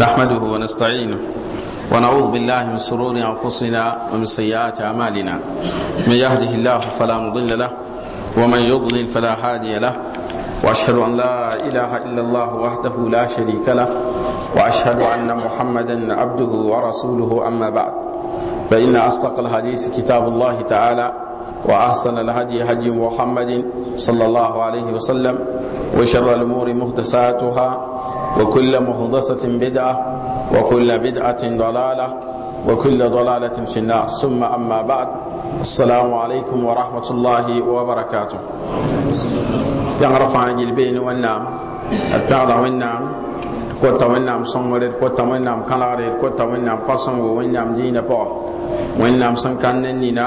نحمده ونستعينه ونعوذ بالله من سرور أنفسنا ومن سيئات أعمالنا. من يهده الله فلا مضل له ومن يضلل فلا هادي له. وأشهد أن لا إله إلا الله وحده لا شريك له وأشهد أن محمدا عبده ورسوله. أما بعد فإن أصدق الحديث كتاب الله تعالى وأحسن الهدي هدي محمد صلى الله عليه وسلم وشر الأمور محدثاتها وكل محدثة بدعة وكل بدعة ضلالة وكل ضلالة في النار. ثم أما بعد السلام عليكم ورحمة الله وبركاته. يعرف عن البين والنام التعضى والنام كوتا والنام صنغرد كوتا والنام كالغرد كوتا والنام قصنغ والنام دين بو والنام سنكان نينا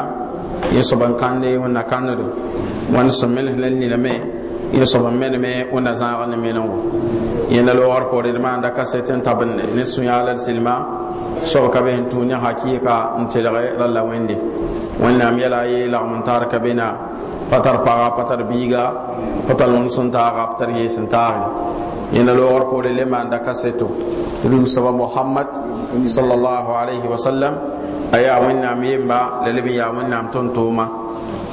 يصبن كان لي كان دو وأنا سمله لنينا مي. il sob n men me wẽnna zãagr ne menengo yẽnda loogr poore d maanda kaset n tabende ne sũ-yãag la d silma ka be n tũud ne hakɩɩka n telge rala wẽnde wẽnnaam yɛla a ka bena pa tar paga pa tar biiga pa tar wũns n taaga pa tar yees n taage yẽnda loogr poore le maanda kaseto tɩ rug soaba mohamad sallallahu alaihi wasallam. A yaa wẽnnaam yemba la leb n yaa wẽnnaam tõnd-tooma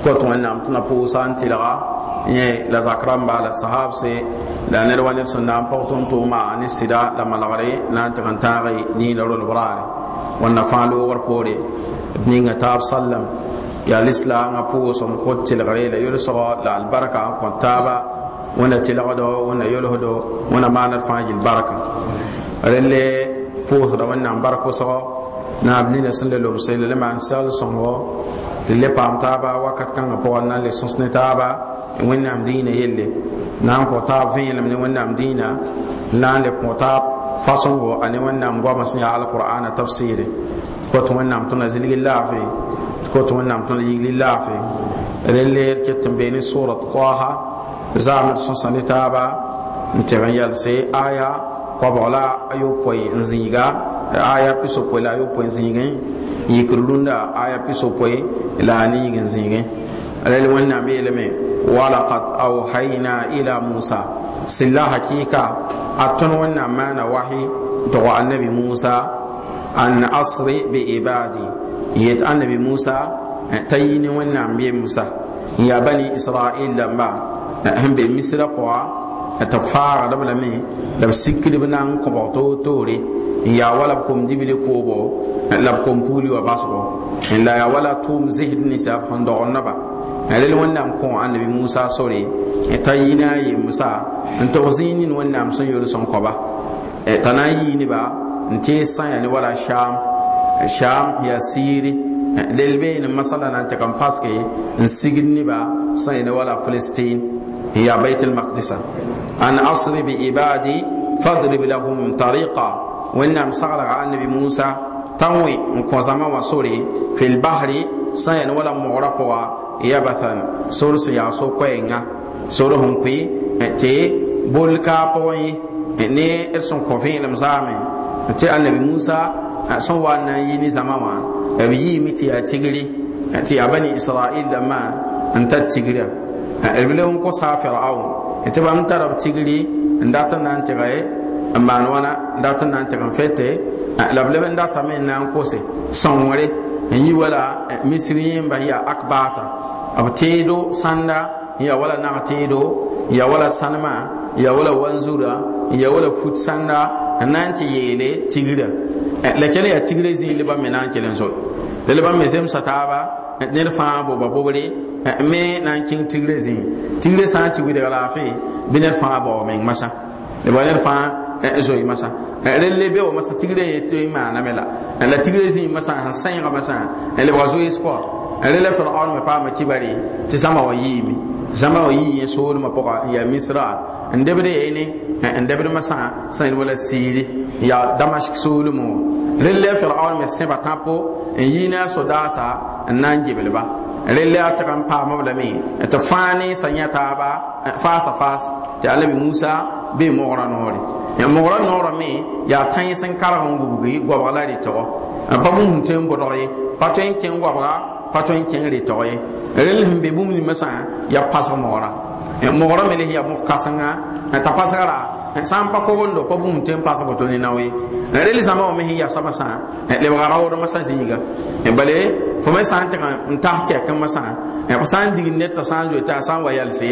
kot wẽnnaam na pʋʋsa n tɩlga yẽ la zak rãmba la sahabse la ned wa ned sẽn na n pʋg tʋm tʋʋma ne sɩda la malgre na n tɩg n tãage niinã rol braare wẽnna fãa loogr poore d ninga taab sallam yaa lislaangã pʋʋsem kʋd tɩlgre la yʋlsgɔ la albarka n kõ taaba. Wẽnna tɩlgdo wẽnna yolsdo wẽnna maana d fãa gill barka rẽlle pʋʋsda wẽnnaam bark wʋsgɔ naab nina sẽn le lomse la le maan sagl sõngo le paam taaba wakat kãngã pʋgã na n le sõs ne taaba wẽnnaam dĩinã yelle. Na n kõ taab vẽelem ne wẽnnaam dĩinã na n le kõ taab fasõngo a ne wẽnnaam goamã sẽn yaa alqur'ana tabsɩɩre kot wẽnnaam tʋna zilgi laafɩ kot wẽnnaam tʋna yigli laafɩ rẽlle d ket n bee ne sʋʋrat toaha zaamd sõsa ne taaba n tɩg n yɛlse aya. Kobg la ayopõe n zĩiga aya pisopõe la ayopõe n zĩigẽ yikr rũndã aya pisopõe la a niig n zĩigẽ rel wẽnnaam yeelame walaqad awhayna ila musa. Silla hakika a tõnd wẽnnaam maana wasy tɩg annabi musa an asri bi ibadi. Yet annabi musa t'a yi ne wẽnnaam yemsa n yaa bani israil dãmba sẽn be misra pʋga tɩ faagdb lame la b sikdb na n kõbg toor-toore n yaa wala b kom dibli koobo la b kom puuli wa basgo n la yaa wala tʋʋm zesd ninsã sẽn dogr naba rel wẽnnaam kõ annabi musa sore t'a yɩ ne a yemsa n tog zĩig nin wẽnnaam sẽn yols n kõba t'a na n yɩɩ neba n ya ne wala sham sham yaa siiri lel bee ne masala na n tɩg paske n sigd neba sã ya ne wala filistin n yaa bait lmaqdisa an asri bi ibadi fadrib lahum tariqa wẽnnaam saglga annabi musa. T'a wẽ n kõ zãma wã sore fi lbahri sã ne wala mogra pʋga yabathan sor sẽn yaa so-koɛɛngã sor sẽn kʋɩ tɩ bolkaa pʋgẽ ne d sẽn kõ vẽelem zaame tɩ annabi musa sẽn wa n na n yi ne zãma wã b yiime tɩ yaa tigri. Tɩ yaa bani israil dãmbã n tar tigrã d bile n kõ saa firaun tɩ bãmb tara b tigri n dat n na n tɩge n maan wãna n dat n na n tɩg n fete la b leb n datame n na n kose sõngre n yi wala misri yẽmba yaa akbata. B teedo sãnda ya wala nag teedo ya wala sãnema ya wala wanzura ya wala fut sãnda n na n tɩ yeele tigrã la kell yaa zĩig lebã me na n kell n la lebã me zemsa taaba ned fãa boba bobre me na n kẽng tigre zĩig tigre sã n tɩ widg laafɩ bɩ ned fãa bao meng masã lebã ned fãa zoe masã rel le be wa masã tigre ye tɩ maaname la la tigre zĩig masã sẽn sãyẽga masã lebga zoees pʋa rela firaun me paama kibare tɩ zãma wa yiime zãma wa yɩɩ yẽ soolmã pʋga n yaa misra. N debd yeene n debd masã wala siiri n damask soolmẽ wã rela firaun me sẽba tãpo n yɩ ne a sodaasa n n rela a tɩg n paama b lame tɩ fãa ne sã yã taaba faasa faas tɩ alabi musa bee mogra noore mogra noorã me yaa tãy sẽn karg n gubgi goabg la rɩtgɔ pa bũmb tõe n bʋdg ye pa tõe n kẽng goabga pa tõe n kẽng rɩtg ye. Rel sẽn be bũmb nimbã sã yaa pasg mogra mogra me le yaa mog-kãsenga t'a pasgra san pa ko gondo pa bum tem pa ko to ni nawe rel zama o me ya sama sa le ba rawo ma sa zinga e bale fo me san ta nta ke kan ma sa e pa san digin net ta san jo ta san wa yalse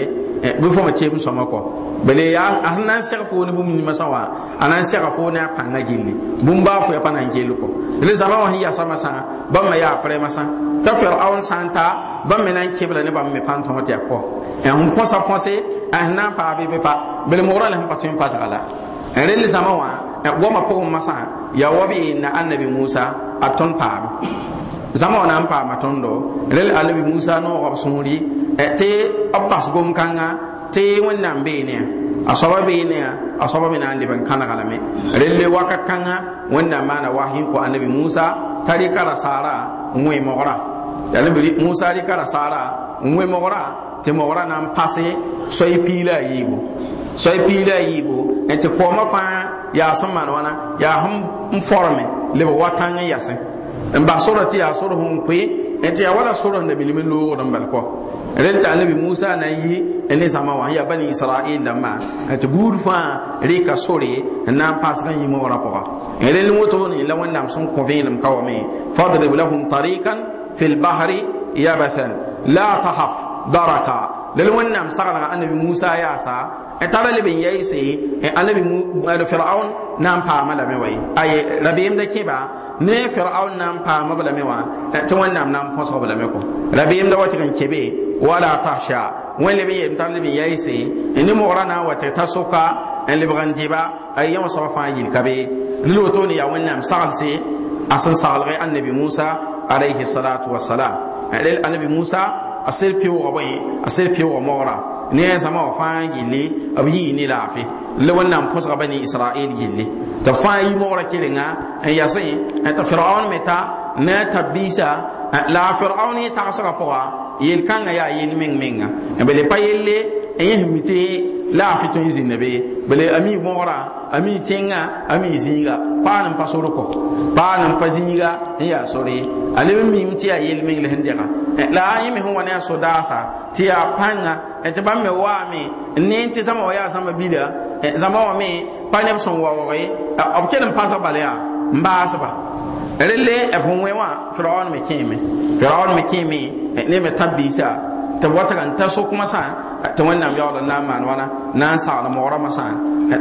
e bu fo ma tem so ma ko bale ya a nan sa fo ni bum ni ma sa wa? Anan sa fo na pa na gilli bum ba fo ya pa na gilli ko le zama o ya sama sa ba ma ya pre ma sa ta fir'aun santa ba me nan kibla ne ba me ma ta ko e hum posa posé a na pa be be pa. Bele mora la pa tun pa zala. Rel zama wa e goma po masa ya wabi na annabi Musa aton pa. Zama wa nan pa matondo rel annabi Musa no wa sumuri. E te abbas gom kanga te wannan be ne a soba be ne a soba be nan de ban kana kala me. Rel wakat kanga wannan mana wahi ko annabi Musa tari kara sara ngwe mora annabi Musa ri kara sara ngwe mora tɩ mogra na n pase soy piila a yiibu soy piila a yiibu n tɩ kooma fãa yaa sẽn maan wãna yaa sẽn forme leb wa tãng n yasẽ n bas sora tɩ yaa sor sẽn koe n tɩ yaa wala sor n da bilm n loogd n bal kɔ rel tɩ anabi musa na n yi ne zãma wã n yaa bani israɩl dãmba tɩ buud fãa rɩka sore n na n pasg n yɩ moogrã pʋga rel woto ne la wẽnnaam sẽn kõ vẽelem ka wame fadrib lahum tarikan fi lbahri yabathan la tahaf daraka lal wẽnnaam saglga anabi musa yaasa n tara leb n yɛɩse anabi fir'aun na n paama lame wa ay rabeemda kẽba ne fir'aun na n paama b lame wã tɩ wẽnnaam na n põsg b lame kɔ rabeemda wa kebe wala tahsha wẽn leb n yelm tar leb n yɛɩse ne mogra na n ta soka n lebg n dɩba ay yẽ wã fãa yil ka be. Rel woto ne yaa wẽnnaam saglse a sẽn saglge annabi musa alayhi salatu wasalam annabi musa a sel pɩʋʋgã bõe a sel pɩʋʋgã mogra ne a zãma wã fãa gilli b yɩɩ ne laafɩ la wẽnnaam põsga bani israɩl gilli tɩ fãa yi mogra kɩrenga n yasẽ tɩ firaun me ta ne a tab biisa la firaun yẽ tagsgã pʋga yel-kãngã yaa yel meng menga bele pa yelle yẽs mi laafɩ tõe n zĩnda be bele a mi mogra a mi tẽngã a mi zĩiga paan n pa sorko paan n pa zĩiga n yaa sore a leb n mim tɩ yaa yel la sẽn dɛga la a yẽ me sẽn wa ne a sodaasa tɩ yaa pãnga tɩ bãmb me waame n ne tɩ zãma wa yaa zãma bila zãma wã me. Pa neb sẽn waooge b kell n pasg bal yaa n baasba relle b sẽn wẽ wã firaon me kẽeme firaon me kẽeme ne me tab biisa tɩ b wa tɩg n ta sok masã tɩ wẽnnaam yaool n na n maan wãna na n sagl mogra masã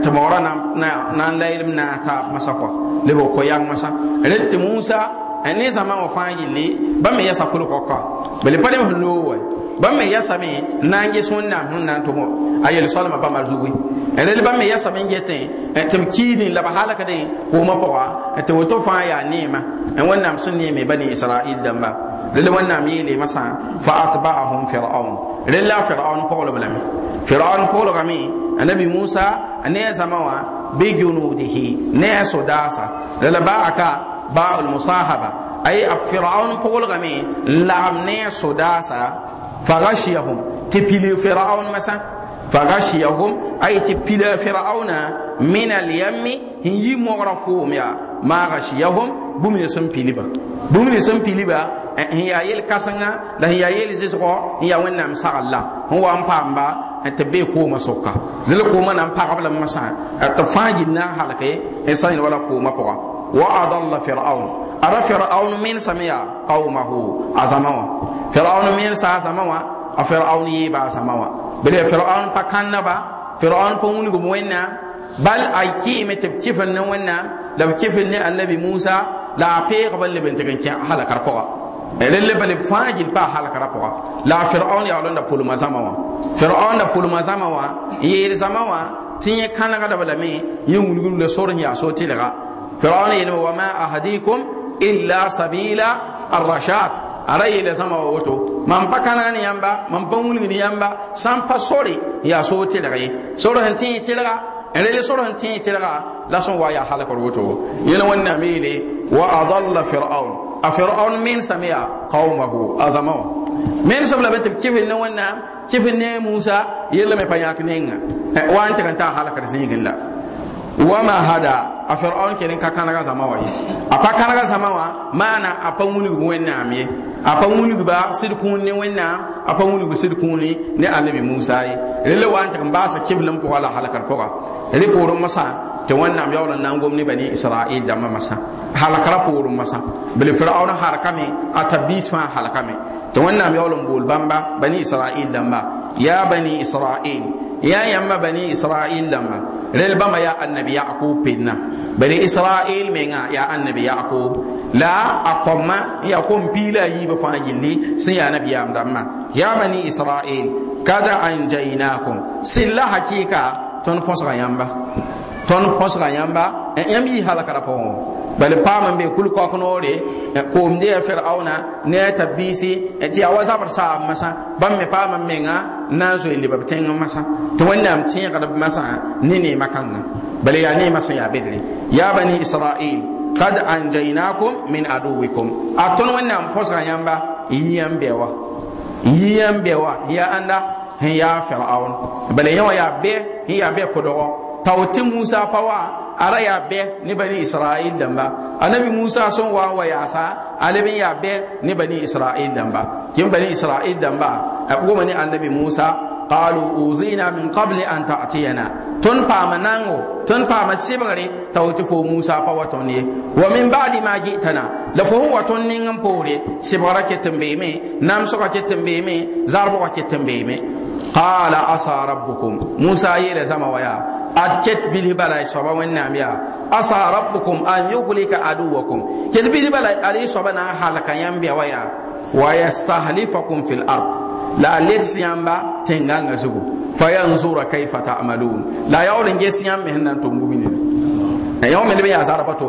tɩ mogra na n la yelm naag taab masã kɔ leb b ko-yang masã rel musa ne zãma wã fãa gilli bãmb me yasa pʋlkɔka bele pa leb sẽn wa bãmb me yasame n na n ges wẽnnaam sẽn na n tʋm a yel-soalmã bãmba zugu rel bãmb me yasame n getẽ tɩ b kiidẽ la b halkdẽ koomã pʋga tɩ woto fãa yaa neemã wẽnnaam sẽn neeme bani israɩl dãmba لدوان نامي لي مسا فاتبعهم فرعون. للا فرعون قول بلم فرعون قول غمي. النبي موسى ان يسموا بجنوده. ناس داسا. للا باعك باع المصاحبة. أي فرعون قول غمي. لعم ناس داسا. فغشيهم. تبلي فرعون مسا فغشيهم. أي تبلي فرعون من اليم. هي مغرقوم يا. ما غشيهم. Bũmb ne sẽn piliba bũmb ne sẽn piliba n yaa yel kãsenga la sẽn yaa yel zɩsgɔ n yaa wẽnnaam sagl la n wa n paamba tɩ bee koomã soka rel koomã na n masã tɩ fãa gill na n n wala koomã pʋga wa adalla firaun ara firaun mensame yaa qaumahu a zãma wã firaun mensa a zãma wã a firaun yeeba a zãma wã bele firaun pa kãnnaba firaun pa wilgm wẽnnaam bal a kɩɩme tɩ b kɩfr ne wẽnnaam la musa la a peeg ba leb n tɩg n kẽ halkar pʋga rel bale fãa gill paa halkara pʋga la a firaun yaool n da pʋlma zãma wã firaun da pʋlma zãma wã n yeel zãma wã tɩ yẽ kãnegdb lame yẽ wilgm la sor n yaa so tɩlga firaun yeelme wa ma ahadikum illa sabila arrashad ara yeela zãma wa woto mam pa kãneg ne yãmba mam pa wilg ne yãmba sã n pa sore n yaa so tɩlg ye sor sẽn tẽ tɩlga rel sor sẽn tẽ tɩlga la sẽn wa yaa halkr woto yẽl wẽnnaam yeele wa adalla firaun. A firaun mensame yaa qaumahu a zãma wã mensb la be tɩ b kɩfr ne wẽnnaam kɩfr ne musa wama hada a fir'aun kenan ka kanaga zama wa a pa kanaga zama wa mana a pa wuni wẽnnaam ye a pa wuni ba sidkun ne wẽnnaam a pa wuni sidkun ne annabi musa ye rele wa ta ba sa kiblan po wala halakar ko ga porum masa te wẽnnaam yaool n na n gom ne bani israɩl dãmbã masã halkra poorẽ masã bele firaun halkame a tabiis fãa halkame tɩ wẽnnaam yaool n bool bãmba bani israɩl dãmba ya bani israɩl ya yãmba bani israɩl dãmba rel bãmba yaa annabi yaqub penna bani israɩl menga yaa annabi yaqub. La a kõmma n yaa kom piila a yiibã fãa gilli sẽn yaa nabiyaam dãmbã ya bani israɩl kada anjainakum sɩlla hakɩɩka tõnd põsga yãmba tõnd põsga yãmba yãmb yɩ halkra pʋgẽ bal paam be kul kɔk noore koomde ya firauna ne a tabiisi tɩ ya wa zabr saab masã bãmb me paam n menga n na n zoe lebb tẽng masã tɩ wẽnnaam tẽegd masã ne neemã kãngã bala yaa neemã sẽn yaa bedre. Ya bani israil qad anjaynakum min aduwikum. A tõnd wẽnnaam põsga yãmba yɩ yãmb bɛ wa. Yɩ yãmb bɛ wa. Ya ãnda sẽn yaa firaun. Bala yã wa yaa bɛ n yaa bɛ pʋdgɔ t'a tɩ musa pa wa ara ya be ne bani israil damba annabi musa son wa wa ya sa alebin ya be ne bani israil damba kin bani israil damba abu mani annabi musa قالوا أوزينا من قبل أن تأتينا تنفع منانغو تنفع مسيبغري توتفو موسى فوتوني ومن بعد ما جئتنا لفهو وتنين بوري سبغرك تنبيمي نامسك تنبيمي زربك تنبيمي كتن بيمي زاربوكا كتن بيمي قال عصى ربكم موسى يلا زما ويا أتكت بله بلا صبا ونعم يا عصى ربكم أن يهلك عدوكم كت بله بلا علي صبا نا حالك ينبيا ويا ويستهلفكم في الأرض la led siyamba tenganga zugu fa yanzura kayfa ta'malun la yawlen ge siyam me hanan to ngubini na yaw me le ya zara pato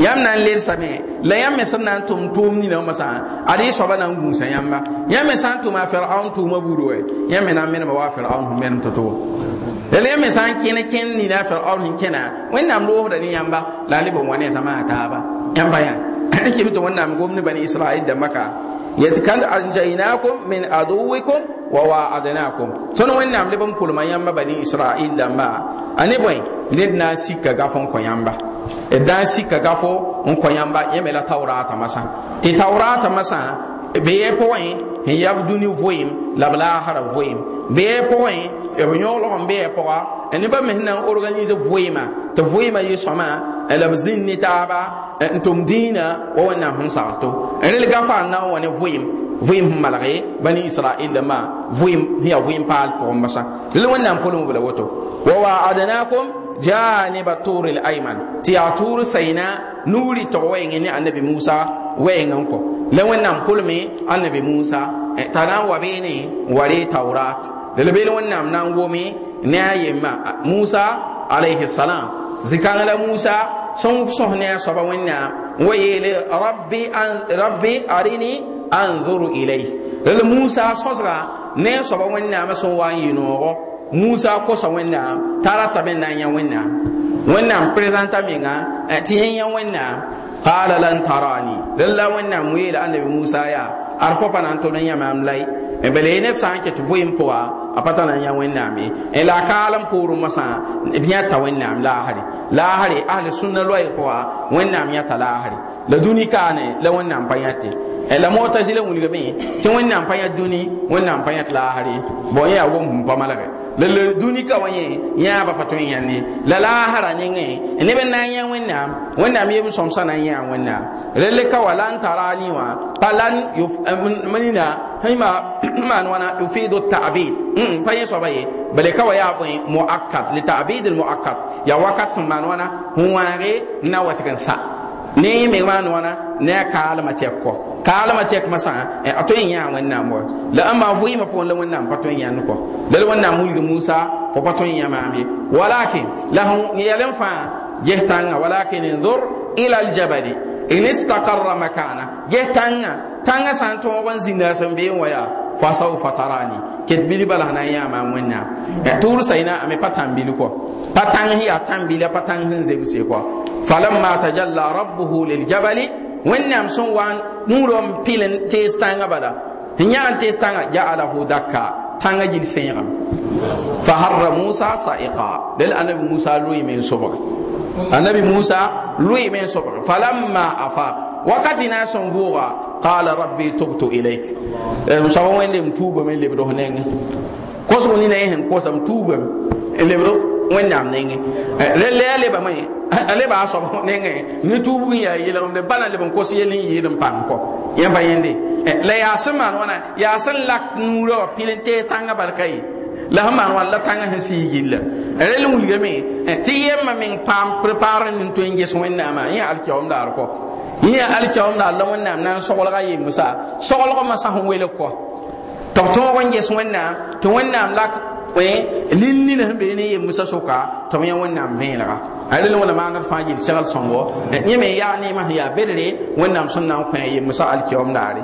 yam nan led same la yam me san nan tum tum ni na masa. Ali so ba nan gun sayamba yam me san to ma fir'aun to maburo we yam me nan me ma wa fir'aun men to to la yam me san kene ken ni na fir'aun hin kena. Wannan lo da ni yamba la libon wane sama ta ba. Yamba ya ake bito wannan gwamnati bani isra'il da maka yatkan anjaynakum min aduwikum wa wa'adnakum ton wẽnnaam leb n pʋlma yãmba bani israil dãmba a ne bõe ned na n sika gafo n kõ yãmba d na n sika gafo n kõ yãmba yẽ me la taoraata masã tɩ taoraata masã be yɛ pʋgẽ n yab dũni vʋɩɩm la b yõglg n be yɛ pʋga nebã me sẽn na n organise vʋɩɩmã tɩ vʋɩɩmã yɩ sõma la b zĩnd ne taaba n wa wẽnnaam sẽn sagl to rel gafã n na n wa ne vʋɩɩm vʋɩɩm sẽn malge bani israɩl dãmbã vʋɩɩm sẽn yaa vʋɩɩm paal pʋgẽ masã rel wẽnnaam bla woto wa waadnakum janiba tur al-ayman ti ya tur sayna nuri to wayenge ni annabi Musa wayengan ko le wannan pulmi annabi Musa. Wa bene ware taurat. Le bele wannan nan gomi ne ayema Musa alaihi salam. Zikanga la Musa son sohne soba wannan wayele rabbi an rabbi arini anzuru ilay. Le Musa sosga ne soba wannan ma son wa yinogo musa kosa wẽnnaam t'a rata bẽ na n yã wẽnnaam wẽnnaam présenta menga tɩ yẽ yã wẽnnaam qala lan tarani. Lalla wẽnnaam weela annabi musa yaa ad fo pa na n tʋd n yã maam lay bala ye ned sã n ket pʋga a ta na n yã ye la a kaal n poorẽ masã b yãta wẽnnaam laasre laasre ahli sũnna loɛɛ pʋga wẽnnaam yãta laasre la dũni kaane la wẽnnaam pa yãte la motazila wilgame tɩ wẽnnaam pa yã dũni wẽnnaam pa yãt laasre bõ yẽ yaa gom pa malge la la dũni ka wa yẽ yãaba pa tõe n yãnde la laasra yẽngẽ neb n na n yã wẽnnaam wẽnnaam yem sõmsã na n yã wẽnnaam rel ka wa lan tarani wã pa lan nina hima maan wãna yufidu ta'bid pa yẽ soaba ye bale ka wa yaa bõe muakkad li ta'bid al muakkad ya wakat sẽn maan wãna sẽn wãage n na wa n sa ne me maan wãna ne a kaalema tɛk kɔ kaalema tɛk masã a tõe n yã wẽnnaam wa la ãmba vɩɩmã pʋgẽ la wẽnnaam pa tõe n yãnd kɔ la la wẽnnaam wilgi musa fo pa tõe n yã maam ye walakin la yɛl n fãa ges tãngã walakin ndur ila aljabali. In istaqarra makana ges tãngã tãngã sã n tõog n zĩnda sẽn been wa yaa fa saufa tarani ket bili bala na ya ma wẽnnaam tʋʋr sayna ame pa tãn bili kɔ pa tãng sẽn yaa tãn bila pa tãng sẽn zemse kɔ falamma tajalla rabbuhu liljabali wẽnnaam sẽn wa n nuurã n pil n tees tãngã bala. N yã n tees tãngã ja'alahu dakka tãngã gill sẽegame fa harra musa sa'iqa. Dal anabi musa loɩ me n anabi musa loɩ me n sobg falamma afa wakati na sẽn vʋʋga qala rabbi tubtu ilayk. Soaba wẽnde m tuubame n lebd f nengẽ kosg nina yẽsẽn kosam tuubame n lebd wẽnnaam nengẽ rẽl a lebame a leba a soab nengẽ ne tuubg n yaa yɩlgemde pa na leb n kos yell n yɩɩd n pãng kɔ yẽ pa yẽnde la yaa sẽn maan wãna yaa sẽn lak nuurã wã pil n tees tãngã barka ye la sẽn maan wãn la tãngã sẽn sɩɩ gilla. Rel wilgame tɩ yemma meng paam prépare nin tõe n ges wẽnnaamã yẽ daar kɔ yẽ daar la wẽnnaam na n soglga yembsa soglgmã sã sẽn welg kɔ tɩ b tõog n ges wẽnnaam tɩ wẽnnaam lak lin nina sẽn bee ne yembsã soka. Tɩ b yã wẽnnaam vẽelga a rel wẽna maaned fãa gill segl sõngo yẽ me yaa neemã sẽn yaa bedre wẽnnaam sẽn na n kõ yembsã alkiaom daare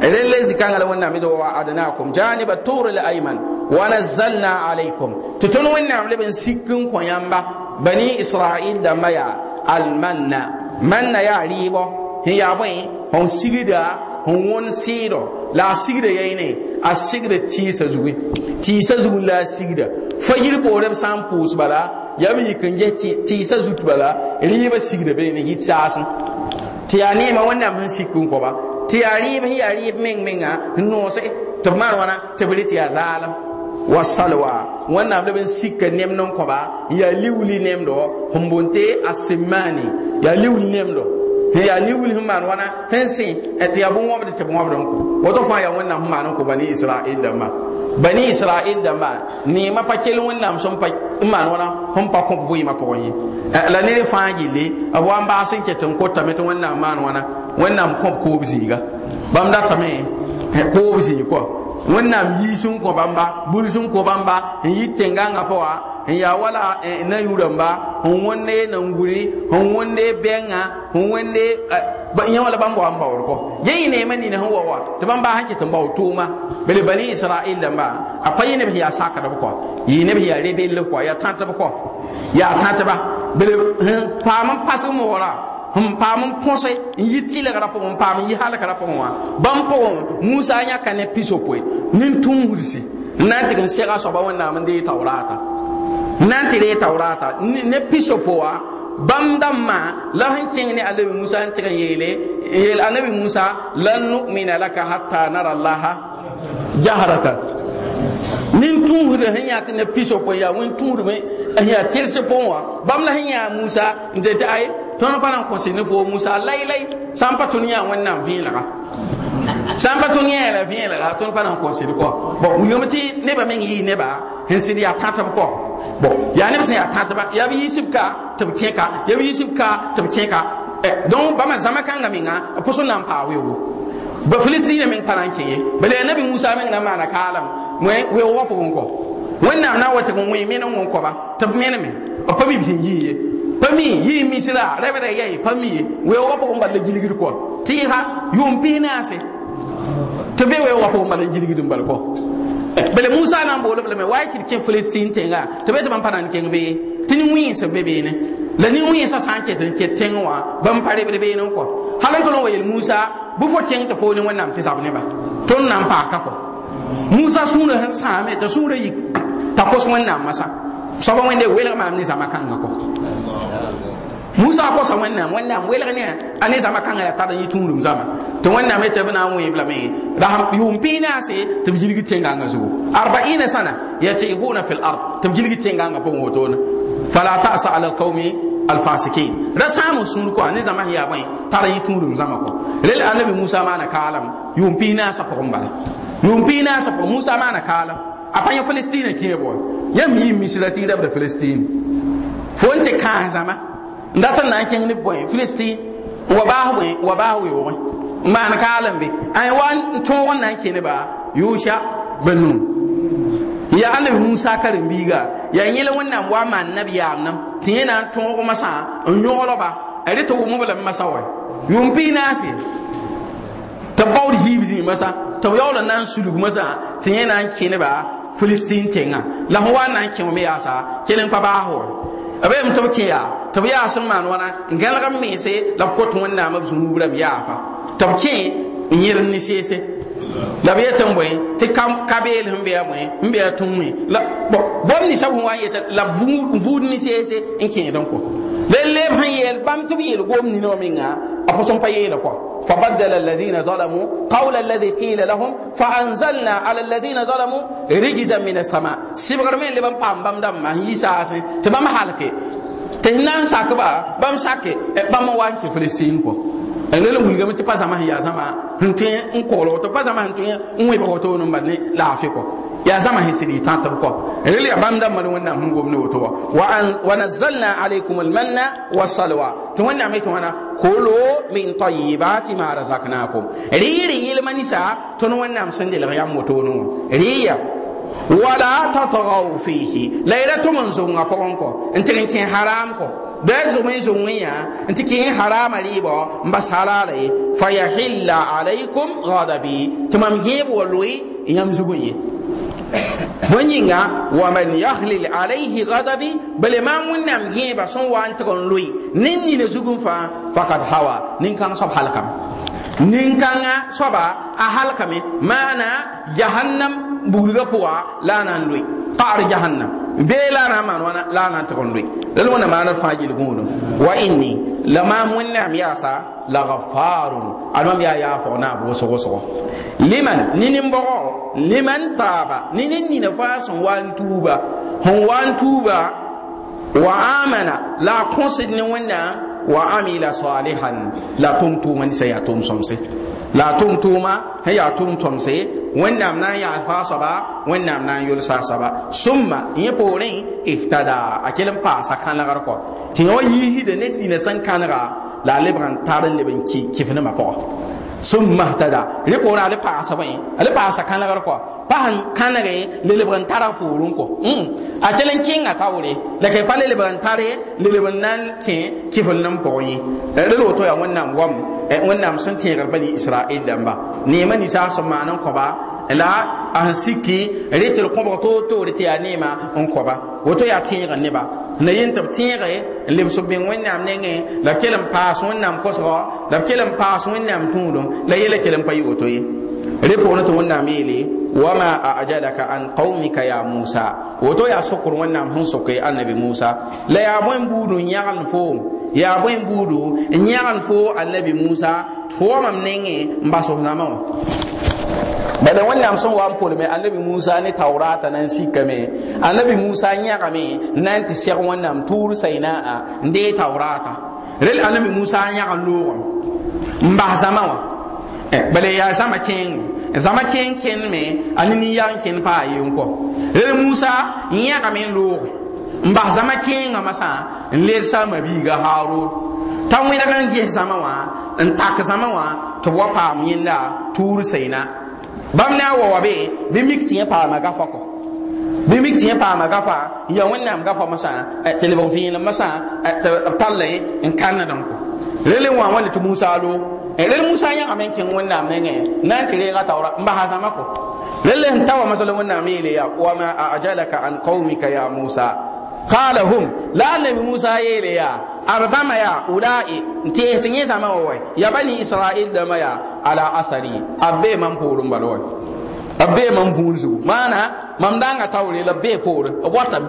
rel la zikãngã la wẽnnaam d wa adnakum janiba l ayman wa nazzalna alaykum tɩ tõnd wẽnnaam leb n sik n kõ yãmba bani israil dãmbã yaa almanna manna yaa rɩɩbɔ sẽn yaa bõe fõn sigda n wõn sɩɩdɔ la a sigda yɛɩne a sigda tɩɩsã zugẽ tɩɩsã zugẽ la a sigda fa yir poorẽ b sã bala yaa b yik n ges tɩɩsã zut bala rɩɩbã sigda beene yɩt saasẽ tɩ yaa neemã wẽnnaam sẽn sik n kɔba tɩ yaa rɩɩb sẽn yaa rɩɩb meng menga n noose tɩ b maan wãna tɩ b rɩ tɩ yaa zaalem wa salwa wẽnnaam leb n sika nemd n kõba n yaa liwli nemdɔ n boonte a sɩmmaane yaa liwli nemdɔ n yaa liwli sẽn maan wãna sẽn sẽ tɩ yaa bõn-wãbd tɩ b wãbd n kõ woto fãa yaa wẽnnaam sẽn maan n kõ bani israɩl dãmbã bani israɩl dãmbã neemã pa kell wẽnnaam sẽn pa n maan wãna sẽn pa kõ b vɩɩmã pʋgẽ ye la ned fãa gilli b wa n baas n ket n kotame tɩ wẽnnaam maan wãna wẽnnaam kõ b koob zĩiga bãmb datame koob zĩig kɔ wẽnnaam yiis n kõ bãmba buls n kõ bãmba n yɩ tẽngãngã pa wa n yaa wala na yũ rãmba n wẽnde nanguri n wẽnde bɛngã n wẽnde yẽ wala bãmb wa n baoor kɔ yẽ yɩ neemã nina sẽn wa wa tɩ bãmb baa sẽn ket n bao tʋʋma bele bani israɩl dãmba a pa yẽ neb sẽn yaa sakdb kɔ yɩ neb sẽn yaa rebell kɔ yaa tãtb kɔ yaa tãtba bele paam n pasg moora n paam n kõse n yi n paam n yi halgra pʋgẽ wã bãmb pʋgẽ musa yãka ne piso poe. Nin-tũusdsi n na n tɩg n sega soaba wẽnnaam n dee taoraata n na n tɩ ree taoraata ne piso pʋga bãmb dãmbã la sẽn kẽng ne anabi musa n tɩg n yeele yeel anabi musa lan nu'mina laka hatta nara allaha jahratan. Nin-tũusd sẽn yãk ne piso pʋe yaa wẽn-tũudme n yaa tɩrs pʋgẽ wã bãmb la sẽn yaa musa n tɩ tɩ ay tõnd pa na n kõse ne foo musa laylay sã n pa tõnd yã wẽnnaam vẽelga sã n pa tõnd yã la vẽelga tõnd pa na n kõsd kɔ bon wilgame tɩ nebã meng yɩɩ nebã sẽn sɩd yaa tãtb kɔ bon yaa neb sẽn yaa tãtba yaa b ka tɩ b kẽka yaa b ka tɩ b kẽka donc bãmba zãma kãngã menga b pʋsẽ na n paa weoogo ba filistina meng pa na n kẽ ye. Bala yaa nabi musa meng na n maana kaalem weoog wã pʋgẽ kɔ wẽnnaam na n wa tɩg n wẽ men n wẽ kɔba tɩ b meneme b pa bib sẽn yɩɩ pa mi yi misira rebda yayi pa mi we wa po mbal jiligir ko ti ha yum pinase to be we wa po mbal jiligir mbal ko bele musa nan bolo bele me way ti ke palestine tenga. To be to ban panan ken be tini wi se be be ne. La ni wi sa sanke tin ke tenwa ban pare be be ne ko halan to no wayel musa bu fo ken to fo ni wannan ti sabne ba. Ton nan pa ka ko musa sura sa me to sura yik. Ta ko wannan masa soba wẽnde welg maam ne zãma kãngã kɔ musa kosa wẽnnaam wẽnnaam welg ne a ne zãma kãngã yaa tar n yɩ tũudum zãma tɩ wẽnnaam tɩ b na n wẽeb lame yʋʋm pɩɩ naase tɩ b yilgi tẽngãngã zugu arbaina sana yatɩɩbuna fi lard tɩ b yilgi tẽngãngã pʋgẽ wotone fala tasa ala alqaumi alfasikin. Ra saamã sũur kɔ ne zãma sẽn yaa bõe tar n yɩ tũudum zãma kɔ rel anabi musa maana kaalame yʋʋm pɩɩ naasã pʋgẽ bala yʋʋm pɩɩ naasã pʋgẽ musa maana kaalame a pa yã falestina kẽe bɔ yãmb yɩ misra tɩ rabda falestine fo n tɩ kãas zãma n n na n kẽng ne bõe n wa baas bõe wa baas weoogẽ n maan kaalem be. A wa n tõog n na n kẽ ne ba yʋʋsa ba ya anabi musa karen-biiga yaa yẽl wẽnnaam wa maan nabiyaam nam. Tɩ yẽ na n tõog masã n yõglba a rɩ tɩ wʋm b la masã wa yʋʋm pɩɩ naase tɩ b baood hiib zĩig masã tɩ b yaool n na n sulg masã tɩ yẽ na n neba filistin tenga. La ho wa na n kẽ me yaasa kelen pa baas wa b yam tɩ b kẽ yaa tɩ b yaa sẽn maan wãna n gãlg n meese la b kot wẽnnaam b zũnuub rãmb yaafa tɩ b kẽ n yẽr ne seese la b yetɩ n bõe tɩ kabeel sẽn be a bõe n be a tũmẽ la bõmb ninsã sẽn wa n la vuud ni seese n kẽed n lalle ban yel bam tu yel gom ni no minga. Apo son payela ko fa badala alladhina zalamu qawla alladhi qila lahum fa anzalna ala alladhina zalamu rijzan min as-sama sibgar men le bam pam bam dam ma yisa se te bam halke. Te nan sakba bam sakke e bam wanki filistin ko rel n wilgame tɩ pa zãma sẽn yaa zãma sẽn tõe n kogl woto pa zãma sẽn tõe n wẽb woto n bal ne laafɩ kɔ yaa zãma sẽn sɩd y tã tɩ b kɔ rel yaa bãmb dãmbã ne wẽnnaam sẽn gomne woto wa wa nazalna alaykum almanna wasalwa tɩ wẽnnaam yetɩ wãna kolo min tayibati ma razaknakum rɩɩrɩ yɩlma ninsã tõnd wẽnnaam sẽn delg yãmb wotone wã rɩɩya wala tatgaw fihi. La yɛla tʋm n zonga pʋgẽ kɔ n tɩg n kẽ haram kɔ da zʋm n zong yã n tɩ kẽ harama rɩɩbɔ n bas halaala ye. Fa yahilla alaykum gadabi tɩ mam gẽeb wa loe yãmb zug n ye bõe yĩnga wa man yahlil alayhi gadabi bale mam wẽnnaam gẽeba sẽn wa n tɩg n loe ne nina zug n fãa fakad hawa nin-kãng a halkame maana jahannam buulga pʋga la a na n loe paɣar jahannam. Bee la a na n maan wãna la a na n tɩg n loe la la wẽnna maana fãa gil gũudum wa inni la maam wẽnnaam yaasa la gafarun ad mam yaa yaafg naab wʋsg-wʋsgɔ liman ni nimbɔgɔ liman taaba. Ni ne nina fãa sẽn wa n tuuba. Sẽn wa n tuuba wa amana la a kõsd ne wẽnnaam wa amila salihan la tʋm tʋʋma ninsã yaa tʋʋm sõmse. La tʋm tʋʋma sẽn yaa tʋʋm sõmse wẽnnaam na n yaa faa soaba wẽnnaam na n yʋlsa soaba sũmma yẽ poorẽ ihtada a kell n paasa kãnegr kɔ tɩ yã wa sẽn kãnega la a lebg n ki pʋga sũmma ihtada rẽ poorẽ a le paasa bõe a le paasa kãnegr kɔ pa sẽn kãnege le lebg n tara poorẽ kɔ a kell n kẽnga taoore la kɛ pa le lebg n tare le leb n na n kẽ kɩfl nin pʋgẽ ye rel woto yaa wẽnnaam gom wẽnnaam sẽn tẽegr bani israɩl dãmba neemã ninsã sẽn maan n kõba la a sẽn siki rẽ tɩ d kõbg toor-toore tɩ yaa neemã n kõba woto yaa tẽeg neba na yen tɩ b tẽege n lebs b beng wẽnnaam nengẽ la b kell n paas wẽnnaam kosgɔ la b kell n paas wẽnnaam tũudum la yɛla kell n pa yɩ woto ye rẽ pʋgẽ tɩ wẽnnaam yeele wama ajalaka an qaumika ya musa. Woto yaa sokr wẽnnaam sẽn soke annabi musa. La yaa bõe n buudu n yãgl foom yaa bõe n buudu fo annabi musa. Wa mam nengẽ n bas f zãma bala wẽnnaam sẽn wa n polme annabi musa ne taurata nan sikame annabi musa yãgame n na n tɩ sɛg wẽnnaam tʋʋr sainaa n dee taurata. Rel annabi musa yãg n loogem n bas zãma wã bala yaa zãma kẽeng zãma kẽeng kẽnme a ne nin-yag n kẽn paa yen kɔ rel musa yãgame n looge n bas zãma kẽengã masã n led saama biiga haarun t'a wẽdg n ges zãma wã n tak zãma wã tɩ b wa paam yẽnda tʋʋr saina bãmb ne a wa wa be bɩ mik tɩ yẽ paama gafa kɔ bɩ mik tɩ yẽ paama gafa ya wẽnnaam gafa masã tɩ lebg vẽelem masã tɩ b tall n kãndem kɔ rel n wa wã le tɩ musa lo. Rel musa yãgame n kẽng wẽnnaam nengẽ na n tɩ reega taoora n basa zãma kɔ rel n ta wa masala wẽnnaam yeele ya wama ajalaka an qaumika ya musa. Qala hum la annabi musa yeele ya arbama ya ulai tɩ yẽ zãma wa ya bani israil dãmba ya ala asari a bee mam poorẽ bala wa a bee mam vũur zugu maana mam dãnga taoore la bee poorẽ b watame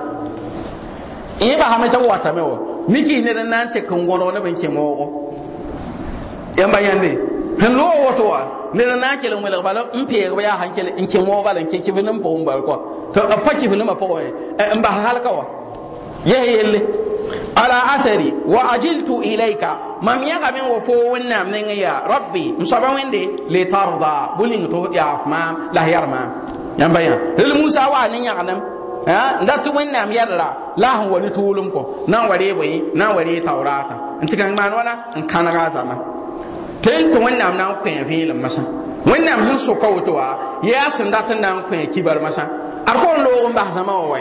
yẽ basame tɩ b watame wa mikis ned n na n tɩk n gõdg neb n kẽ moogo yãmba yãnde sẽn loog woto wa ned n na n kell n welg bala n peeg b yaa sãn kell n kẽ moog bala n kẽ kɩf nim pʋgẽ bal kɔ tɩ b pa kɩf nimã pʋgẽ n bas halka wa. yɛs yelle ala athari wa ajiltu ilayka mam yaga min wa fo wẽnnaam nengẽ yaa rabbi n soaba wẽnde le tarda buling to yaaf maam la yarma yãmba yã rel musa ne dat la wa ne tuulum kɔ na n wa ree bõe na n wa ree taoraata n tɩ kãng maan wãna n kãnega a zama tɩ tɩ wẽnnaam na n kõ vẽelem masã wẽnnaam sẽn soka woto wa yaa sẽn dat n na n kõ kibar masã ad fo n loog n bas zãma wa wa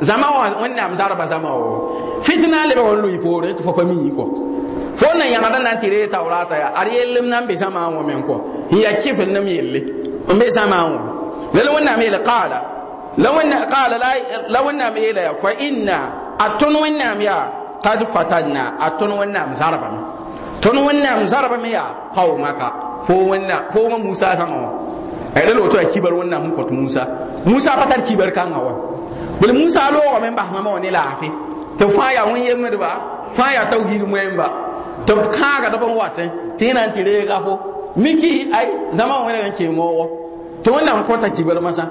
wã wẽnnaam zarba zãma wa. Fitna leb n lʋɩ poore tɩ fo pa mii kɔ fo na yãgda na n tɩ ree taoraata ya. Ad yellem na n be zãma wã men kɔ n ya kɩfl nem yelle n be zãma wã lala wẽnnaam yeele qaala la qaala la wẽnnaam yeela ya. Fa inna a tõnd wẽnnaam yaa qad fatanna a tõnd wẽnnaam zarbame tõnd wẽnnaam zarbame yaa qaumaka fo wẽnnaam fo ma musa zãma wã rel woto ya kibar wẽnnaam sẽn kõt musa. Musa pa tar kibar kãngã wa. Bl musa loogame n basmame wã ne laafɩ tɩ b fãa yaa wẽn yembdba fãa yaa tawhid moẽmba tɩ b kãagdb n watẽ tɩ yẽ na n tɩ reega fo. Miki ay zãma wẽneg n kee moogo tɩ wẽnnaam kõta kibar masã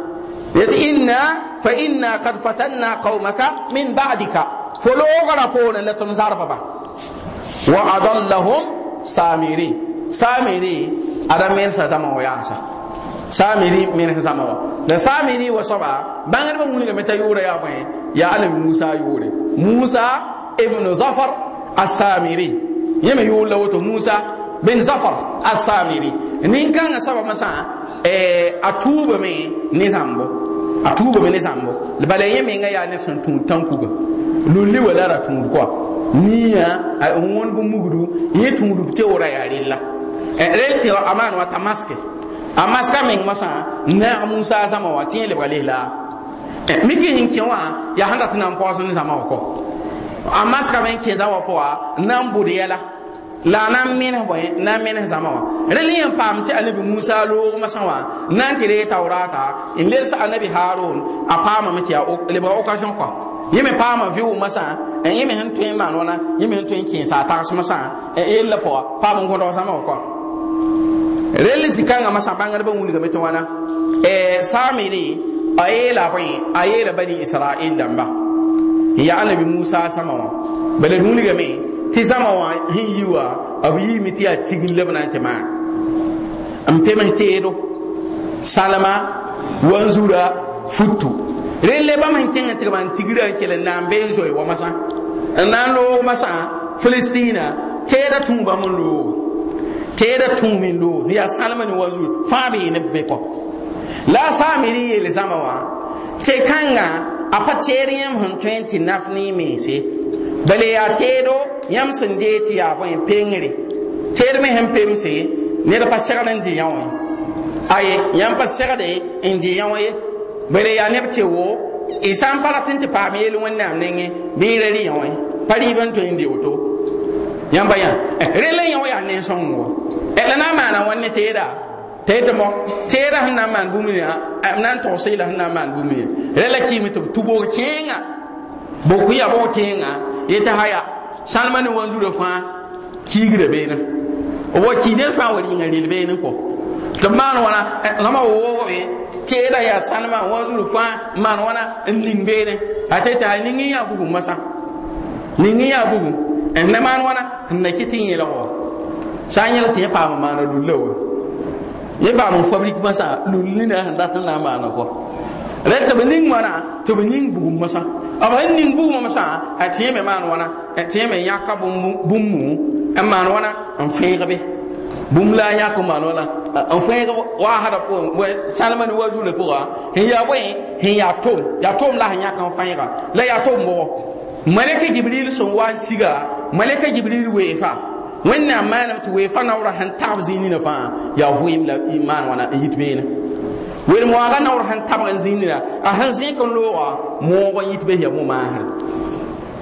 yet inna fa inna kad fatanna qaumaka min ba'dika. Fo loogrã poorẽ la tõnd zarbba wa adallahum samiri samiri ada mensa zãma wa yaasa samiri men zãma wa la samiri wa soaba bãngdbã wilgame t'a yʋʋra yaa bõe yaa anabi musa yʋʋre musa ibnu zafar asamiri yẽ me yʋʋr la woto musa bin zafar asamiri nin-kãngã soaba masã a tuubame ne zãmbo a tuubame ne zãmbo bala yẽ menga yaa ned sẽn tũud tãn-kuga lulli wa la ra tũud koa nia a wõn bõ mugdu yẽ tũudb teoora yaa rella rel tɩ a maan wa tamaske. A maska meng masã naag musa zãma wã tɩ yẽ lebga lesla miki sẽn kẽ wã yaa sẽn dat n na n paoos ne zãma wã kɔ a maska me n kẽ zã wã pʋga n na n bʋd la na n menes na n menes zãma wã rel n paam tɩ anabi musa loog masã wã na n tɩ ree taoraata n lels anabi haron a paamame tɩ yaa lebga occasion kɔa yẽ me paama vɩʋʋg masã yẽ me sẽn tõe n maan wãna yẽ me sẽn tõe n kẽesa a tags masã yella pʋga paam n kõdg zãma wã rel zikãngã masã bãngdbã wilgame tɩ wãna samiri a yeela bõe a yeela bani israil dãmba n yaa anabi musa d wilgame tɩ zãma wã sẽn yi wa b yiime tɩ yaa tigr leb na n tɩ maan n pems teedo salma wanzura futu. Rel le bãmb sẽn kẽng tɩ b n tigrã n kell n na wa masã n na n loog masã filistɩɩna teeda tũu bãmb n loogo teeda tũu me n loog yaa salma ne wanzur fãa be ne be kɔ la a saamiri yeele zãma wã tɩ kãnga a pa teed yãmb sẽn tõe n tɩ naf ne meese bale yaa teedo yãmb sẽn dee tɩ yaa bõe pengre teed me sẽn pemse ned pa segd n dɩ yã aye yãmb pa segde n dɩ yã bale yaa neb tɩ wo y sã n pa rat n tɩ paam yeel wẽnnaam nengẽ bɩ y rɩ yã pa rɩɩb n tõe n de woto yãmba yã rel n yã wa yaa nen-sõng wa la na n maana wãn ne teeda t'a yetɩ mo teeda sẽn na n maan bũmb yã m na n sẽn na n maan bũmb yã rela kiime tɩ tu bog kẽenga bog ya bog kẽenga yetɩ haya sãlma ne wanzurã fãa kiigra beene wa kii ned fãa wa rɩnga rel beene kɔ tɩ b maan wãna zãma woogame teeda yaa sãlma wanzurã fãa n maan wãna n ning beene a tɩ tɩ ning n yaa bugum masã ning n yaa n na maan wãna n na kɩ tɩ yẽlg wa sã n yẽl tɩ yẽ paam n maana lulla wa yẽ paam fabrik masã lull nina sẽn dat n na n maana kɔ rẽ tɩ b ning wãna tɩ b ning bugum masã b sẽn ning bugumã masã tɩ yẽ me maan wãna tɩ yẽ me yãka bũmb mu n maan wãna n fẽegbe bũmb la a yãk n maan wãna n fẽeg waasda sãlma ne wa dũrã pʋga n yaa bõe sẽn yaa tom yaa tom la sẽn yãk n fãega la yaa tom bʋgɔ malaka jibril sẽn wa n siga malaka jibril weefa wẽnnaam maanam tɩ weefa naoorã sẽn tagb zĩig nina fãa yaa vɩɩm la maan wãna n yit beene wel moaga naoor sẽn tabg n zĩig nina a sẽn zẽk n looga moog n yit bes yaa mo-maasre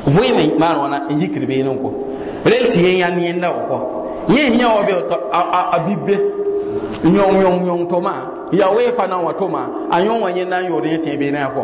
vɩɩme maan wãna n yikr beene n kɔ rel tɩ yẽ yãnd yẽnda wa kɔ yẽ yã wa be a bibbe yõng yõng yõng toma yaa weefa na wã toma a yõ wã yẽnda n yood yẽ tẽ beene a kɔ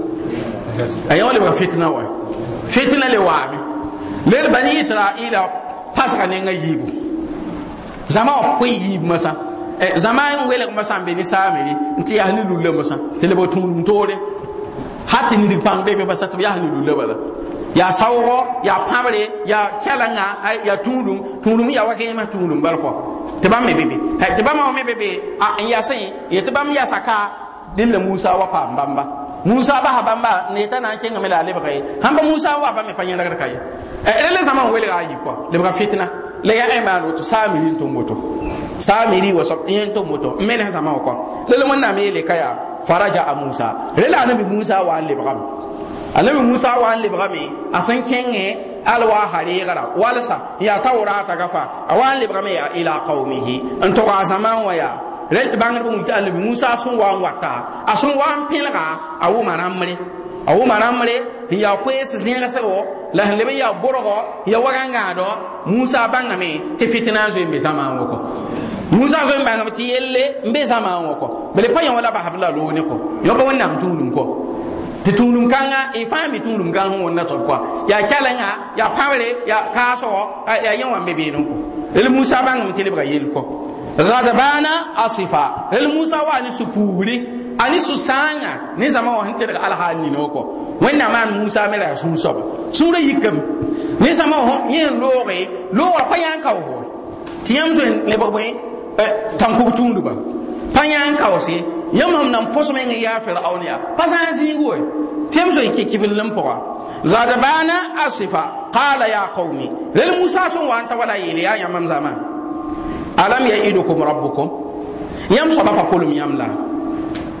a yã wa lebga fitna wa. Fitna le waame lel bani israila pasga nenga yiibu zama wa koy yiib masã zama n welg masã n be ne saamere n tɩ yaa ne lulla masã tɩ lebg tũudum toore ha tɩ nidg pãng be be basa tɩ b yaa ne lulla bala yaa saoogo yaa pãbre yaa kɛlanga yaa tũudum tũudum yaa wa gẽema tũudum bal kɔ tɩ bãmb me bebe tɩ bãmba wa me bebe n yasẽ yetɩ bãmb yasa ka dẽn la musa wa paam bãmba musa basa bãmba n yeta na n kẽngame la a lebga ye sãn pa musa wa bãmb me pa yẽrgd ka ye rẽla zãma n welga a yi kɔa lebga fitna. La yaa ẽ maan woto n tʋm woto samiri wa sab yen to moto men ha sama ko lele mon na me le kaya faraja a musa. Rela anabi musa wa an lebgam anabi musa wa an lebgame asan kenge alwa harigara walsa ya tawrata gafa awan lebgame ya ila qaumihi an to zaman wa ya rel bangar bu muta anabi musa sun wa wata asun wa pelga awu maramre awu maramre ya kwes zinga sawo la lebe ya borogo ya waganga do. Musa bangame te fitina zo mbe zaman woko musa zo mbanga ti yelle mbe sama ngo ko. Bele pa yon wala ba habla lo ne ko. Yo ba wannan tunum ko. Ti tunum kanga e fami tunum kan hon na so ko ya kalanga ya pawre ya kaso ya yon wambe be no el musa bangam ti le ba yel ko. ghadabana asifa el musa wa ni supuri ani su sanga ni zama wa hante daga alhali no ko wannan man musa mera sun so sura yikam ni zama ho yin lore lore pa yan kawo tiyam zo le ba tanku tundu ba. Panyan kawse yamam nan poso men ya fir'aun ya. Pasan zingo tem so yake kifin lampoa zada bana asifa. Qala ya qaumi lil musa sun wa anta wala yili ya yamam zaman alam ya idukum rabbukum? Yam so ba polum yamla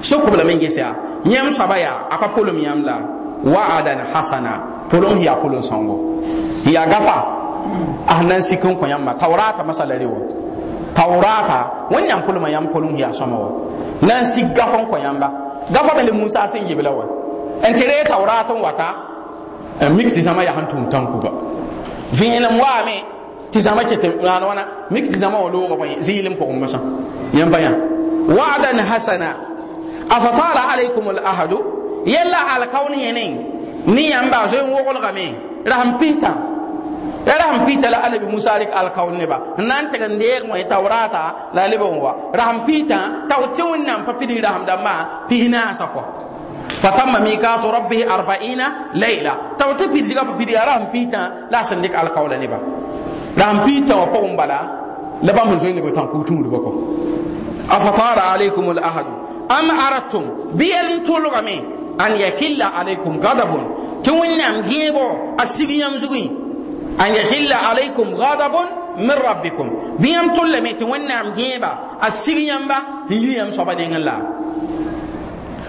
so ko la men gesa yam so ba ya apa polum yamla wa'adan hasana. Polum ya polum songo. Ya gafa. Ahnan sikon ko yamma tawrata masalarewa taurata wannan pulma yam pulun ya sama wa nan si gafon ko yamba. Gafa bele musa sin yibla wa. En tere taurata wata. En mikti sama ya hantum tanku ba. Vinam wa me ti sama ke wana wana mikti sama wa lo ba zilin po umma san yamba ya. Wa'dan hasana. Afatala alaikum al ahadu. Yalla al kauni yenin ni yamba zo en wogol game. Raham pita. Raham pita la anabi musa rik alkaun ne ba nan ta gan der mo taurata la lebon wa raham pita taw tiwon nan pa pidi raham da ma pina sa ko fatamma mikatu rabbih 40 layla. Taw ta pidi ga pidi raham pita la san dik alkaula ne ba raham pita wa pon bala la ba mun zo ne ba tan kutum ba ko. Afatara alaikum al ahad. Am aratum bi al tulgami an yakilla alaikum ghadabun. Tiwon nan gebo asigiyam zugui. An yahilla alaikum ghadabun min rabbikum. Biyam tulle me ti wannan geba asiri yamba yiyam soba de ngala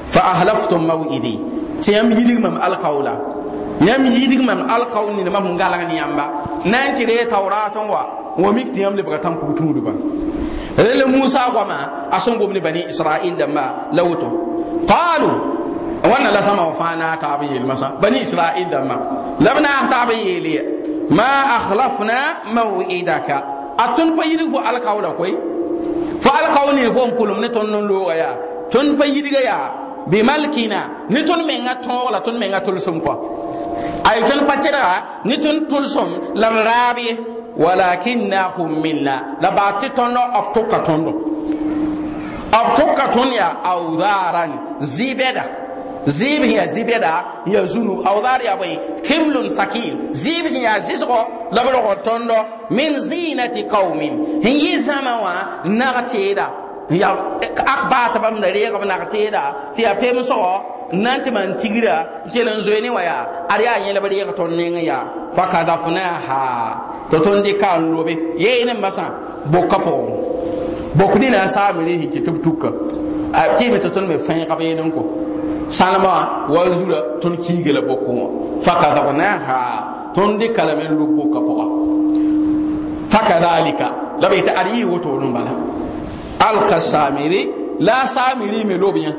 fa ahlaftum mawidi. Ti yam yidig mam alqawla. Yam yidig mam alqawl ni mam ngala ni yamba. Nan ti de tawraton wa wa mik ti yam le bagatan ku tudu ba rele musa goma ason gomni bani israil damma lawto qalu wannan la sama wa fana ta bayyil masa bani israil damma labna ta bayyili ma akhlafna maw'idaka. Atun pa yidi fo alkawla koy fo alkawni fo pulum ne ton non lo ya. Ton pa yidi ga ya bi malkina ni ton me nga ton wala ton me nga tulsum ko ay ton pa tira ni ton tulsum lam rabi walakinnahum minna. La ba ti ton no op to ka ton no op to ka ton ya awdaran zibeda. Zib ya zibeda ya zunu awdar ya bay kimlun sakil zib ya zizgo labro tondo min zinati qaumin hin yi zamawa nagateda ya akbata bam da rega bam nagateda ti ya pem so nanti man tigira kelen zoeni waya ari ya yele bari ka tonne ya fakadafnaha to tondi kan lobe ye ne masa bokapo bokuni na sa mi hi ki tubtuka a ki me to ton me fan ka be ko. Salama wal zura ton kiige la bokko faka da na ha ton de kala men lu bokka po. Faka dalika la be ta ari woto non bala al khasamiri la samiri me lobiya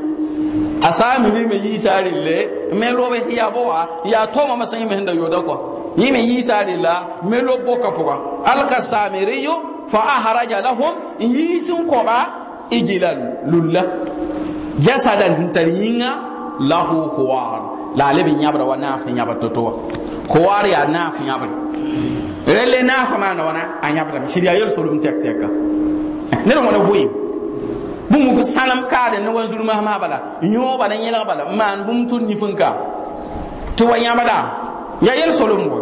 asamiri me yi sare le me lobe ya bowa ya to ma masan me handa yoda ko yi me yi sare la me lo bokka po al khasamiri yo fa ahraja lahum yi sun ko ba ijilan lulla. Jasadan hintaringa lahu huwar la le bin yabra wa nafi yabra toto huwar ya nafi yabra rele nafi ma na wana an yabra shirya yel solum tek tek ne mo na huyi bu mu salam ka da ne wan zuru ma ma bala. Nyo bala nyela bala. Man bum tun ni funka to wa yabada ya yel solum bo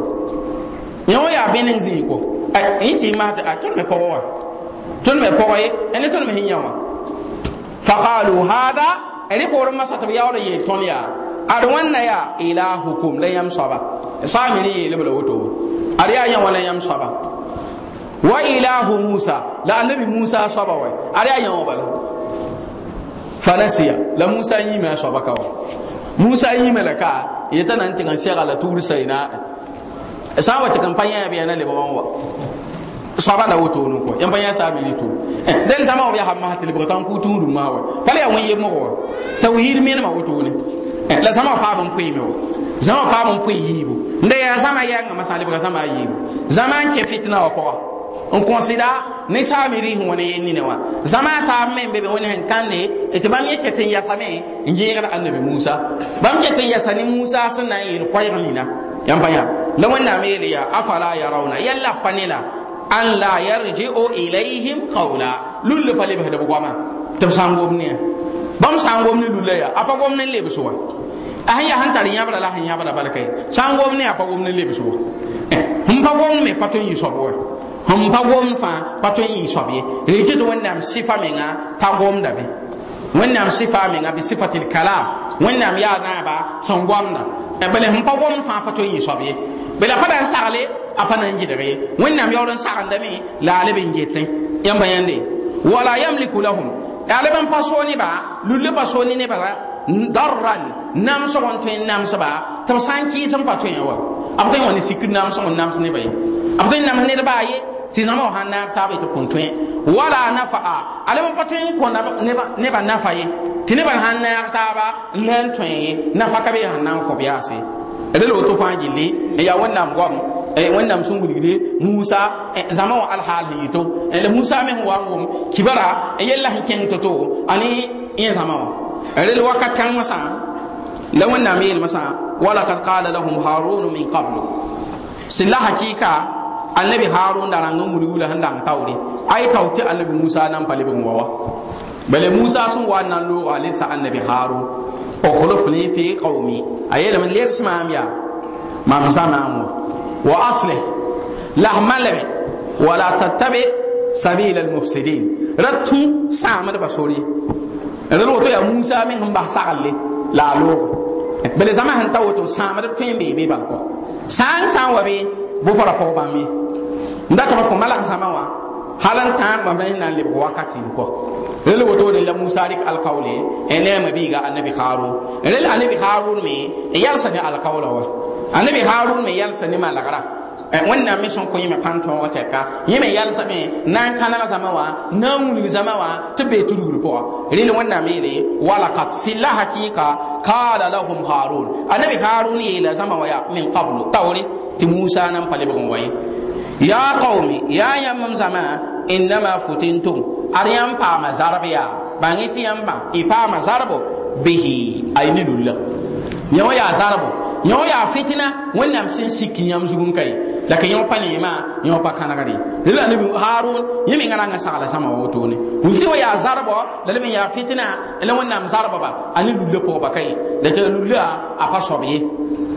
nyo ya benin zi ko ai yi ma da tun me ko wa? Tun me ko ye. Ene tun me hinyawa faqalu hada ene poorẽ masã tɩ b yaool n yeel tõnd yaa. Ad wãnna yaa ilahukum la yãmb soaba saamiri yeelb la woto. Ad yaa yã wã la yãmb soaba wa ilahu musa la annabi musa soaba wa ari a yãwã bala fanasiya la musa yĩme a soaba ka wa musa yĩme la ka yeta nan tɩg n sɛga la tugr saina sã n wa tɩg n pa yã bɩ yãna lebg n wa soaba la wotone kɔ yãmpa yã saa bɩ to dẽn zãma b yaa masã tɩ lebg tãn kʋ tũudum maa wa pala yaa wẽn yembg wa tawhid menema wotone la zãma paam n pʋɩɩme wa. Zãma paam n pʋɩ yiibu n da yaa zãma yɛngã masã lebga zãma a yiibu zãma n kẽ fitna wa pʋga n kõsɩda ne saame rɩsẽ wã ne yen nine wã zãma taab me n be be wẽnd sẽn kãnde tɩ bãmb yẽ ket n yasame n yẽegd annabi musa bãmb ket n yasa ne musa sẽn na n yeel koɛɛg nina yãmpa yã la wẽnnaam yeele yaa afala yarawna yɛlla pa ne la an la yarji'u ilayhim qawla lulle pa lebsda b goama tɩ b sã n gom ne bãmb sã n gom ne lulla yaa a pa gom ne lebs wa a sẽn yaa sẽn tar yãbra la sẽn yãbra balka ye sã n gom ne a pa gom ne lebs wa n pa gom me pa tõe n yɩ soab wa n pa gom fãa pa tõe n yɩ soab ye rɩkɩ tɩ wẽnnaam sɩfa menga pa gomdame wẽnnaam sɩfa menga bɩ sɩfatil kalam. Wẽnnaam yaa naaba sẽn gomda bale n pa gom fãa pa yɩ soab ye bela pa dan sagle a pa nan jidre ye wẽnnaam yaool n sagendame la a leb n getẽ yãmba yãnde wala yamliku lahum. A leb n pa soog nebã lulle pa soog ne nebã darran namsg n tõe n namsba tɩ b sã n kɩɩs n pa tõe wa b tõe n wa ne sikr namsg n nams nebã ye. b tõe n nams nedbã a tɩ zãma sãn naag taab tɩ kõn tõe wala nafa'a. A leb n pa tõe n kõ nebã nafa ye tɩ nebã sãn naag taaba n la n tõe ye. Nafa ka be sãn na n kõ b yaase rel woto fãa gilli n yaa wẽnnaam goam wẽnnaam sẽn wilgde musa zãma wã alhaal sẽn yɩto la musa me sẽn wa n wʋm kibara yella sẽn kẽng to-to. A ne yẽ zãma wã rel wakat kãng masã la wẽnnaam yeel masã walakad qala lahum harunu min qablu. Sẽn la hakɩɩka annabi harun da ranga mulgula han dang tawre ai tawti annabi musa nan pale bin wawa. Bale musa sun wa nan lo ale sa annabi harun. O khulufni fi qaumi ayela man lir sma ya? Ma musa ma am wa? Aslih. Lahmalame wala tattabi sabil al mufsidin. Ratu samar basori relo to ya musa min han ba sagalle la lo. Bale sama han tawto samar tin be be ba ko san san wa be. bo fara pɔgeba mi. N da tɔgɔ fɔ malak zama wa. Hali n tãag mam na n lebg wakati n kɔ rel woto la musa rɩk alkaole n e neema biiga annabi harun. Rel annabi harun me e n yalsa ne alkaola wa. Annabi harun me yalsa ne malgra wannan me son ko yime panton wata ka yime yalsa me nan kana zama wa nan wuni zama wa to be turu po rel wannan me le wala qad silla hakika qala lahum harun. Annabi harun ye la zama wa ya min qablu tawri ti musa nan pale bon waye ya qaumi ya yamam zama innama futintum. Ar yãmb paama zarb yaa bãng tɩ yãmba y paama zarbo bihi ay ne lulla yã wã yaa zarbo wã yaa fitna wẽnnaam sẽn sik yãmb zug n ka ye la ka yã pa neemã wã pa kãnegre rela nabi harun yẽ menga rãngã sagla sãma wa wotone. Wul tɩ wa yaa zarbo la leb n yaa fitna la wẽnnaam zarbba a ne lulla pʋgba ka ye la ka lulla a pa soab ye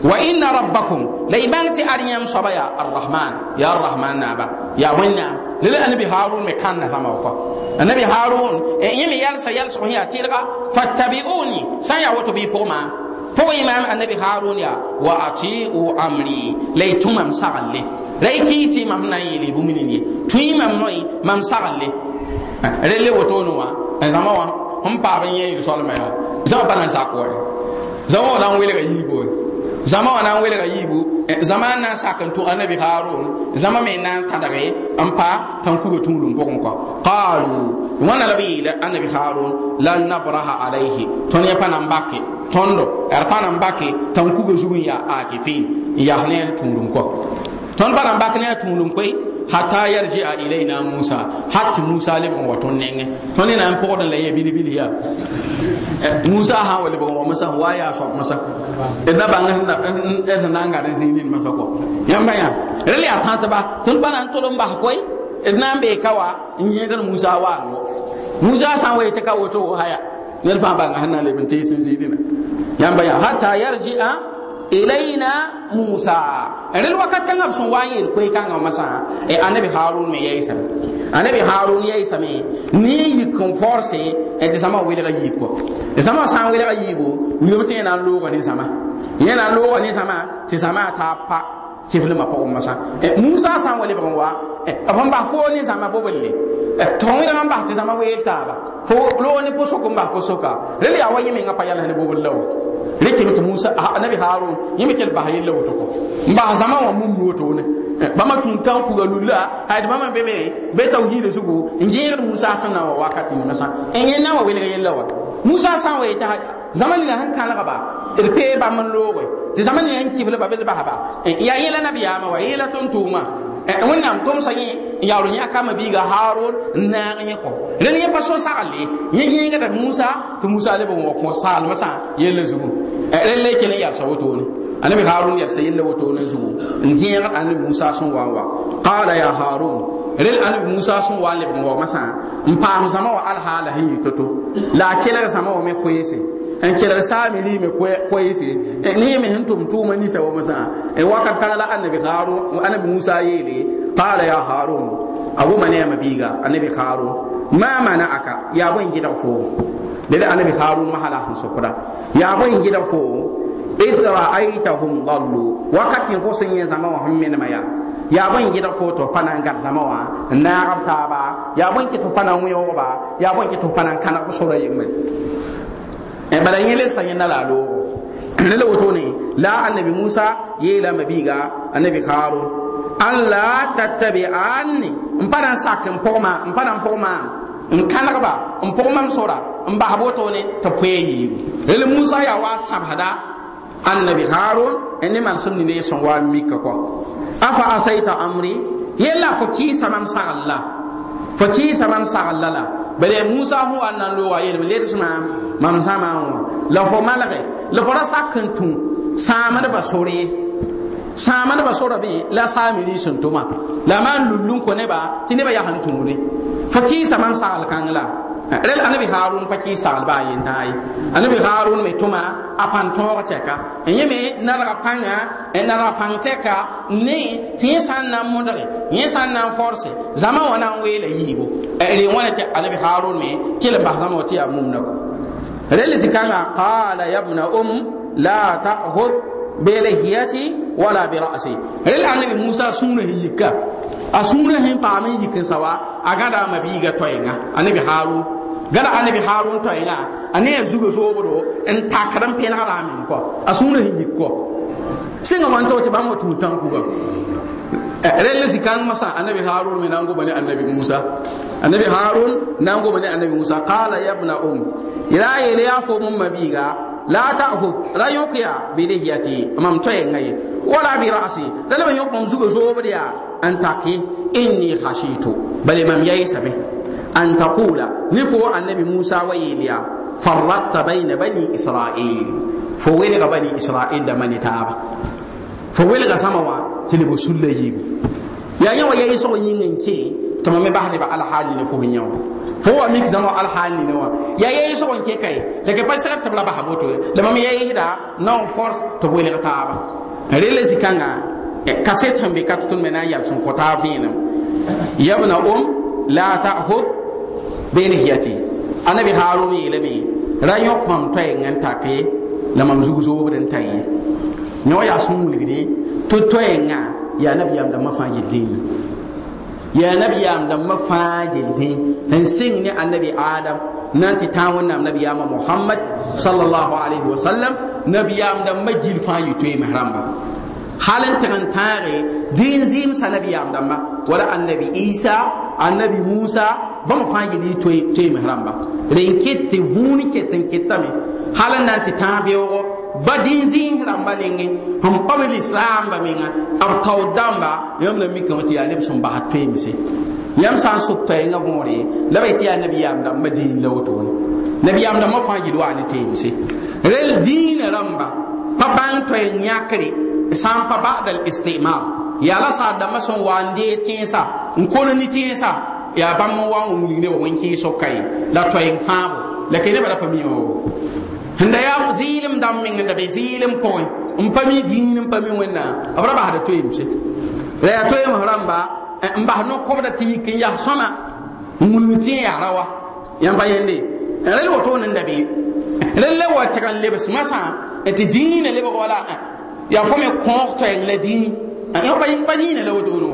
wa inna rabbakum la y bãng tɩ ad yãmb soaba yaa arrahman yaa arrahman naaba yaa wẽnnaam lele anabi harun me kan na sama ko anabi harun e yimi yalsa yalsa ko ya tilga fattabi'uni san ya wato bi poma. Po imam anabi harun ya wa ati'u amri lay tumam sagalle lay kisi mam na yili bu minin ye tuimam noy mam sagalle rele wato no wa. Zama wa? Hum pa ban ye solma ya. Zama bana sakwa zama wa dan wele ga yibo zama wa nan wele ga yibu zama na sakan to annabi harun. Zama me nan tadare an pa tan kugo tulum pokon qalu wana labi la annabi harun lan nabraha alaihi ton ya panan bakke tondo er panan bakke tan kugo zugun ya akifin ya hne tulum ko ton panan bakke ne tulum ko hatta yarji a ilaina musa hatta musa le bon waton nenge ton ne nan pokon la ye bili bili ya musa ha wale bon masa waya so masa da banga na na na ngare zinin masa ko yamba ya rele ya tata ba tun bana tolon ba koy na be kawa in yi gar musa wa musa san waye ta kawo to haya. Yar fa banga hanna le bin tayi sun zidina yamba ya hatta yarji'a ilaina musa. Rel wakat kan absun waye ko kan ga masa. E annabi harun me yayi sa. Annabi harun yayi sa me. Ni yi kon force e de sama wele ga yi ko. De sama san wele ga yi bo ni mutene na lo ga ni sama. Yana lo ga ni sama ti sama ta pa kiflma pʋgẽ masã musa sã n wa lebg n wa b n bas foo ne zãma boblle tɩ fõ wẽdg n bas tɩ zãma weel taaba fo loog ne pʋsʋk n bas pʋsʋka rel yaa wa yẽ menga pa yɛls ne bobl la wa rɩkɩm tɩ musa nabi harun yẽ me kell bas yella woto kɔ n bas zãma wã mum wotoone bãmba tũn tãn kuga lulla hayd bãmba be be be tawhiidã zugu. N yẽegd musa sẽn na wa wakati ninga sã n yẽ na wa welga yella wa. Musa sã n wa yetɩ zãma nina sẽn kãlgba d pee bãmb n looge tɩ zãma nina n kɩflba bd basba yaa yẽla nabiyaamã wa yẽla tʋm-tʋʋmã wẽnnaam tʋmsa yẽ n yaool yã kama biiga haron n naag yẽ kɔ rel yẽ pa so sagle yẽ yẽngda musa tɩ musa leb n wa kõ saalmã yella zugu rel la kell n yalsa wotone anabi harun yalsa yella wotone zugu n gẽegd anabi musa sẽn wa n wa. Qala ya harun rel anabi musa sẽn wa n leb n waoogã sã n paam zãma wa alhaala sẽn yɩ to-to. La a kelg zãma wa me koeese n kelg saame liime koeese ne me sẽn tʋm tʋʋma ninsã wa masã wakat kãga la anabi harun anabi musa yeele qala ya harun a wʋma neɛma biiga anabi harun ma mana aka? Yaa bõe n gɩdg foo led anabi harun masala sẽn sokda yaa bõe n gɩdg foo id ra'aytahum dallu wakatin fo sẽn yẽ zãma wã sẽn menema yaa yaa bõe n gɩdg foo tɩ f pa na n gad zãma wã n naagb taaba yaa bõe n kɩ tɩ f pa na n wẽoogba yaa bõe n kɩ tɩ f pa na n kãneg sora yembre bala yẽ le sã yẽnda la a loogo ne la wotone la annabi musa yeelame biiga annabi harun. An la tattabi'anni n pa na n sak n pʋgma n pa na n pʋg maam n kãnegba n pʋg mam sora n basb wotone tɩ poe yiibu rel musa yaa wa sãbsda annabi harun ne man sẽn nine sẽn wa n mika kɔ afa asaita amri yella fo kɩɩsa mam sagl la fo kɩɩsa mam sagl la la. Bale musa hu an nan lo wa yelme leds maam mam n wã la fo malge la fo ra sak n tũ sãamdbã sore la saamiri sẽn tʋma la neba tɩ neba yaa sẽn tũude fo kɩɩsa mam sagl kãng la rel anabi harun pa kɩɩs sagl baa yentã ye anabi harun me tʋma a pãn tõog tɛka n yẽ me nadga pãnga nadga pãng tɛka ne tɩ yẽ sã n na n modge yẽ sã n na n forse zãma wã na n weela yiibo rẽ wãna tɩ anabi harun me kell n bas zãma wã tɩ yaa mumna kɔ rel zikãngã qala yabna um la musa sũurã yika a sũurã sẽn paam n yik n sa wa a gãda a mabiiga toɛɛngã anabi harun. Gada anabi harun toɛɛngã a ne a zuga zoobdo n takd n pẽnegda a meng kɔ a sũurã sẽn yik kɔ sẽnga wan tɩ bãmb wa tũud tãn kuga rel zikãng masã anabi harun me na n goma ne anabi musa anabi harun na n goma ne anabi musa. Qala yabna um ila yeele yaa fo mum mabiiga la ta'khud la yuqya bi lihiyati mam toɛɛngã ye. Wala bi ra'si. La leb n yõk an taki inni khashitu bale mam yayi sabe an taqula ni fo annabi musa wa yeliya farraqta bayna bani isra'il fo wele ga bani isra'il da mani taaba fo wele ga sama wa tilibo sulla yibu ya yawa yayi so yingen ke to me bahne ba alhali ne fo hinyawa fo wa mik zama alhali ne wa ya yayi so ke kai da ke pa sa tabla ba haboto le mam yayi hida no force to wele ga taaba rele zikanga kaset hambe katutun mena yal sun kota bina yabna um la ta'khud bayna hiyati anabi harun yelabi rayok mam tay ngan take la mam zugu zo den tay nyo ya sun mulgidi to toy nga ya nabi yam da mafaji din ya nabi yam da mafaji din han sing ni annabi adam nan ti ta wannan nabi yam muhammad sallallahu alaihi wasallam nabi yam da majil fa yi toy mahramba halin tɩg taage dĩin zɩɩmsa nabiyaam dãmba wala annabi isa annabi musa bãmb fãa yɩl y toeems rãmba ren ket tɩ vũun ket n ketame hal n na n tɩ tãag beoogo ba dĩin zĩis rãmba nengẽ sẽn pa b lislaamba menga. B tao dãmba yãmb na mikame tɩ yaa neb sẽn bas toeemse yãmb sã n sʋk toɛɛngã võore la ba tɩ yaa nabiyaam dãmba dĩin la wotone nabiyaam dãmbã fãa yɩl waa ne toeemse rel dĩinã rãmba pa bãng toɛɛng yãkre sãn pa ba'da al-istimar ya la sa dama son wande tẽesa n kona ni tẽesa yaa bãmb n wa wilg ne wa wẽn-kɩɩs kai la toɛɛng fãabo la ke nebã ra pa o sẽnda yaa zɩɩlem dãmb meng n da be zɩɩlem pʋgẽ n pa mi dĩin n pa mi wẽnnaam b ra basda toeemse la yaa toeems rãmba n bas no-kobda tɩ yik n yas sõma n wilg tẽ yaa ra wa yãmb pa yẽnde rel wotone n da be. Rel wa tɩg n lebs masã tɩ dĩinã lebg wala ya fo me kon to en le di an yo pa pa ni le wodo no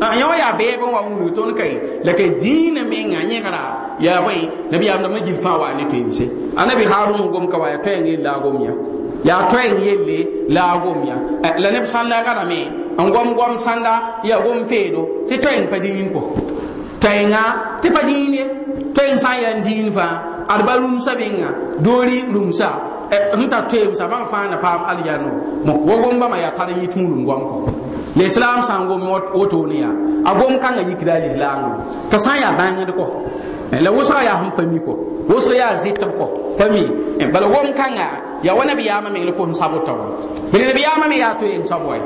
an yo ya be bon wa unu ton kai le kai dina me nga nye kara ya wai nabi am da majil fa wa ni to imse anabi harun gom ka wa ya to en la gom ya ya to en yelle la gom ya la ne san la kara me an gom gom sanda ya gom fedo ti to en pa din ko. To en ti pa din to en san ya din fa arba lumsa benga dori lumsa n tar toeemsa bãng fãa na paam aljanno wa gom bãmba yaa tar n yɩ tũudum gom kɔ l'islam sã n gom wotone yaa a gom kãngã yikda a lislaangẽ t'a sã n yaa bãngd kɔ la wʋsga yaa sẽn pa mi kɔ wʋsg yaa zɩtb kɔ pa mi. Bala gom kãngã yaa wa nabiyaamã meng la fo sẽn sabota wa bɩ nabiyaamã me yaa toeen soab wa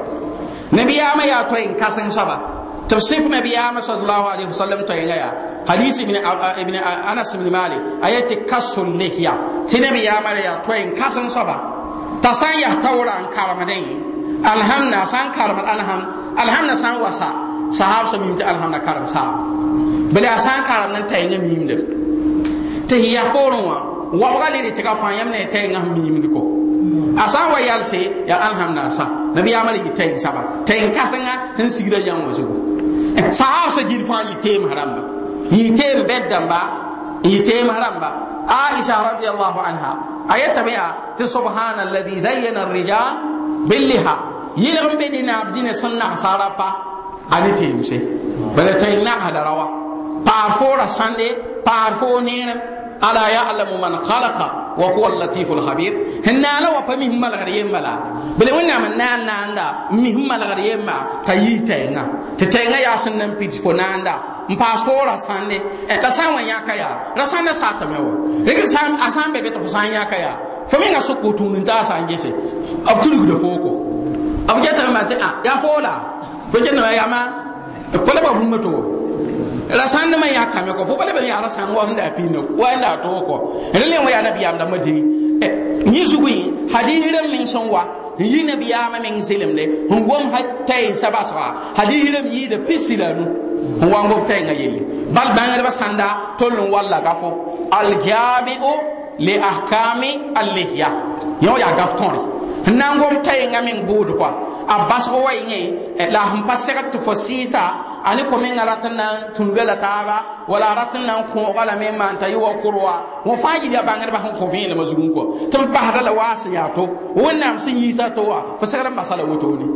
nabiyaamã yaa toeen kãseng soaba tɩ b sɩf nabiyaamã sallallahu alaihi wasallam toeenga yaa hadis ibn ibn anas ibn malik ayati kasul lihya tɩ nabiyaamã ra yaa toeen kãseng soaba t'a sã n yaa taoora n karemdẽ alhamna san karem alham alhamna san wasa. Sahab sa mim ta alhamna karam sa bale san karam nan tay nga mim de te ya koron wa. Wa de ko. Asan wa yal se ya alhamna sa. Nabi ya mali tay saba. Tay kasanga hin sigira yan wa zugo sahab sa jil fa yi tem haramba yi tem beddamba yi tem haramba aisha radiyallahu anha ayata bi'a ti subhanalladhi zayyana ar-rijal billiha yɩlg n be dɩ naab dĩnã sẽn nagsaara pa a ne teemse bala tõe n nagsda rawa paar foora sãnde paar foo neerẽ ala ya'lamu man khalaqa wa huwa al-latifu al-khabir hinna wa pa mi malgar yemma la. Bele wẽnnaam n naan naanda n mi malgar yemma t'a yi tɩ tɛɛngã yaa sẽn nan pid fo naanda n paas foora sãnde la sã n wa yãka yaa ra sãnda saatame wa. Rẽk a sã n be be tɩ fo sã n yãka yaa fo menga sʋk tũud n taa sã n gese b tulgda fooko b getame tɩ a yaa foola fo getame yama fo la. Ba to la sãn dãmã yã kame kɔ fo bala bn yaa ra sãn wa daa pĩnda wa n daa toog kɔ rẽ le wa yaa nabiyaam dãmbã dee yẽ zugẽ hadis rãmb meng sẽn wa n yi nabiyaamã meng zelemde n gom taɩɩnsã basga hadis rãmb yɩɩda pisi la nu n wa n gom taɩɩngã yelle bal bãngdbã sãnda toll n walla gafo. Aljaami'u li ahkami allihya yẽ wa yaa gaf tõre n na n gom taɩɩngã meng buud kɔa a basg wa yẽ la sẽn pa segd tɩ fo sɩɩsa a ne fo menga rat n na n tũnuga la taaba wala a rat n na n kõoga lame n maan t'a yɩ wa. Kʋr wa wõ fãa gil yaa bãngdbã sẽn kõ vẽelmã zugum kɔ tɩ b basda la waa sẽn yaa to. Wẽnnaam sẽn yiisa to wa. Fo segd n basa la wotone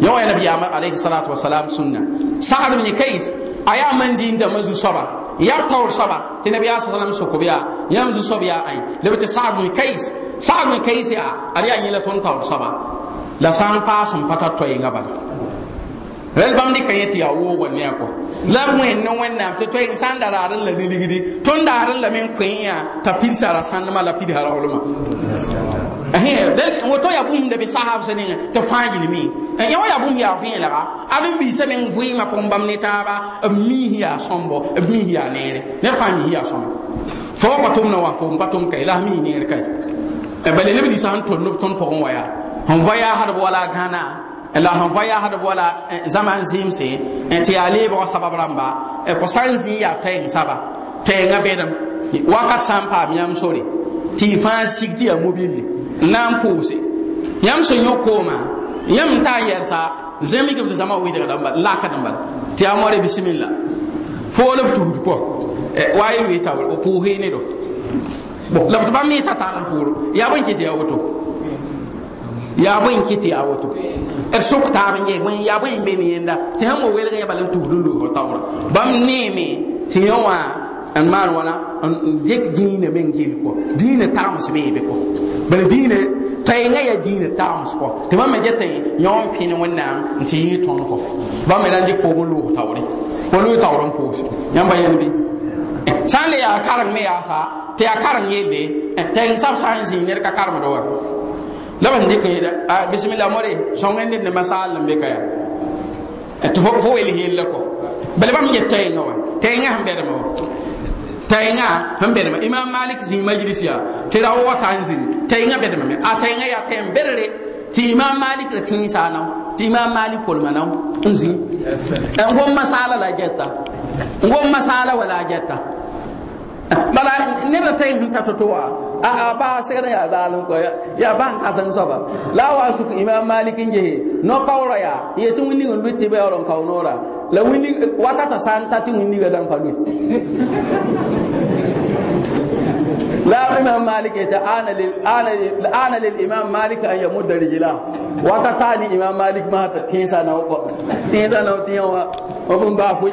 yẽ wa ya nabiyaama alayhi salatu wasalam sunna. Sagd b yẽ kais a yaa man dĩin dãmbã zu-soaba ya taoor soaba tɩ nabiyaa sa salam sokb yaa yãmb zu-soab yaa ãe leb tɩ sagd bn kais sagd bn kais yaa ad yaa yẽ la tõnd taoor soaba la sã n paas n pa tar toɛɩngã bala rel bãmb dɩka yẽ tɩ yaa woogã ne a kɔ la b wẽnd ne wẽnnaam tɩ toɛɩng sã n da raad n la ne ligdi tõnd daar n lame n kõ yã t'a pidsa sãndmã la pidsa raoolmã woto yaa bũmb be sahabsã nengẽ tɩ fãa gilme yã wa yaa bũmb yaa vẽelga ad n biisã meng vɩɩmã pʋgẽ bãmb ne taaba b miis yaa sõmbo b miis yaa neere ned fãa miis yaa sõmbo fo wa pa tʋmdã wã pʋgẽ pa tʋm kae la miis neer kae bale leb ninsã sẽn tʋnd b tõnd pʋgẽ wa yaa n va yaasdb wala gãna la sẽn va yaasdb wala zãman zɩɩmse tɩ yaa leebg sabab rãmba fo sã n zĩ yaa tɛɛng saba tɛɛngã bedem wakat sã n paam yãmb sore tɩ y fãa sig tɩ yaa mobile. N na n pʋʋse yãmb sẽn yõ koomã yãmb n taa yɛrsa zẽmig b tɩ zãma wɩdg dãmba lakd n bala tɩ yaa more bisimilla fool b tuusd kɔ wa y loe taoor o pʋʋse ne do. La b tɩ bãmb mɩɩsã tar d pʋʋro yaa bõe kɩ tɩ yaa woto. Yaa bõe kɩ tɩ yaa woto. D sok taab n yẽ bõe yaa bõe be ne yẽnda tɩ sãn wa welg yã bala n tuusd n loog taoora bãmb neeme tɩ yẽ wã n maan wãna n dɩk dĩinã meng gel kɔ dĩinã tagms beebe kɔ bala dĩinã toɛɛngã yaa dĩinã tagms kɔ tɩ bãmb me get yã wã n pẽn wẽnnaam n tɩ bãmb me na n dɩk foog n loog taoore fo loog taoor n pʋʋse yãmba yẽnd bɩ sã n le yaa kareng me yaasa tɩ yaa kareng yelle tɛɛng sab sã n zĩig ned ka karemd wa. La ba ndɩk yẽda bisimila more sõng n ne masaal n be ka ya tɩ fo wel yella kɔ bala bãmb get tɛɛngã wa tɛɛngã sẽn bɛdma wa tɛɛngã sẽn bɛdma imam malik zĩig majlis yaa tɩ ra wa ta n zĩnd tɛɛngã bɛdma me a tɛɛngã yaa tɛɛn bɛdre tɩ imam malik ra tĩisa a nao tɩ imam malik kolma nao n zĩ n gom masaala la gɛta n gom masaala wala gɛta bala nebra tay sẽn ta to-toa a paa segd n yaa zaalem kɔ yaa bãn ka sẽn soaba la wa suk imam malik n gese no-kaoorã yaa n yetɩ wĩnnig n lʋɩ tɩ bɩ yaoor n kao noora la wĩnnig wakata sã n ta tɩ wĩnniga dãn pa lʋɩ la imam malik yetɩ ana lil imam malik an ya mudda yamudda rijla wakata ni imam malik maa tɩ tẽesa na tẽesa na tẽa wa b n baa foe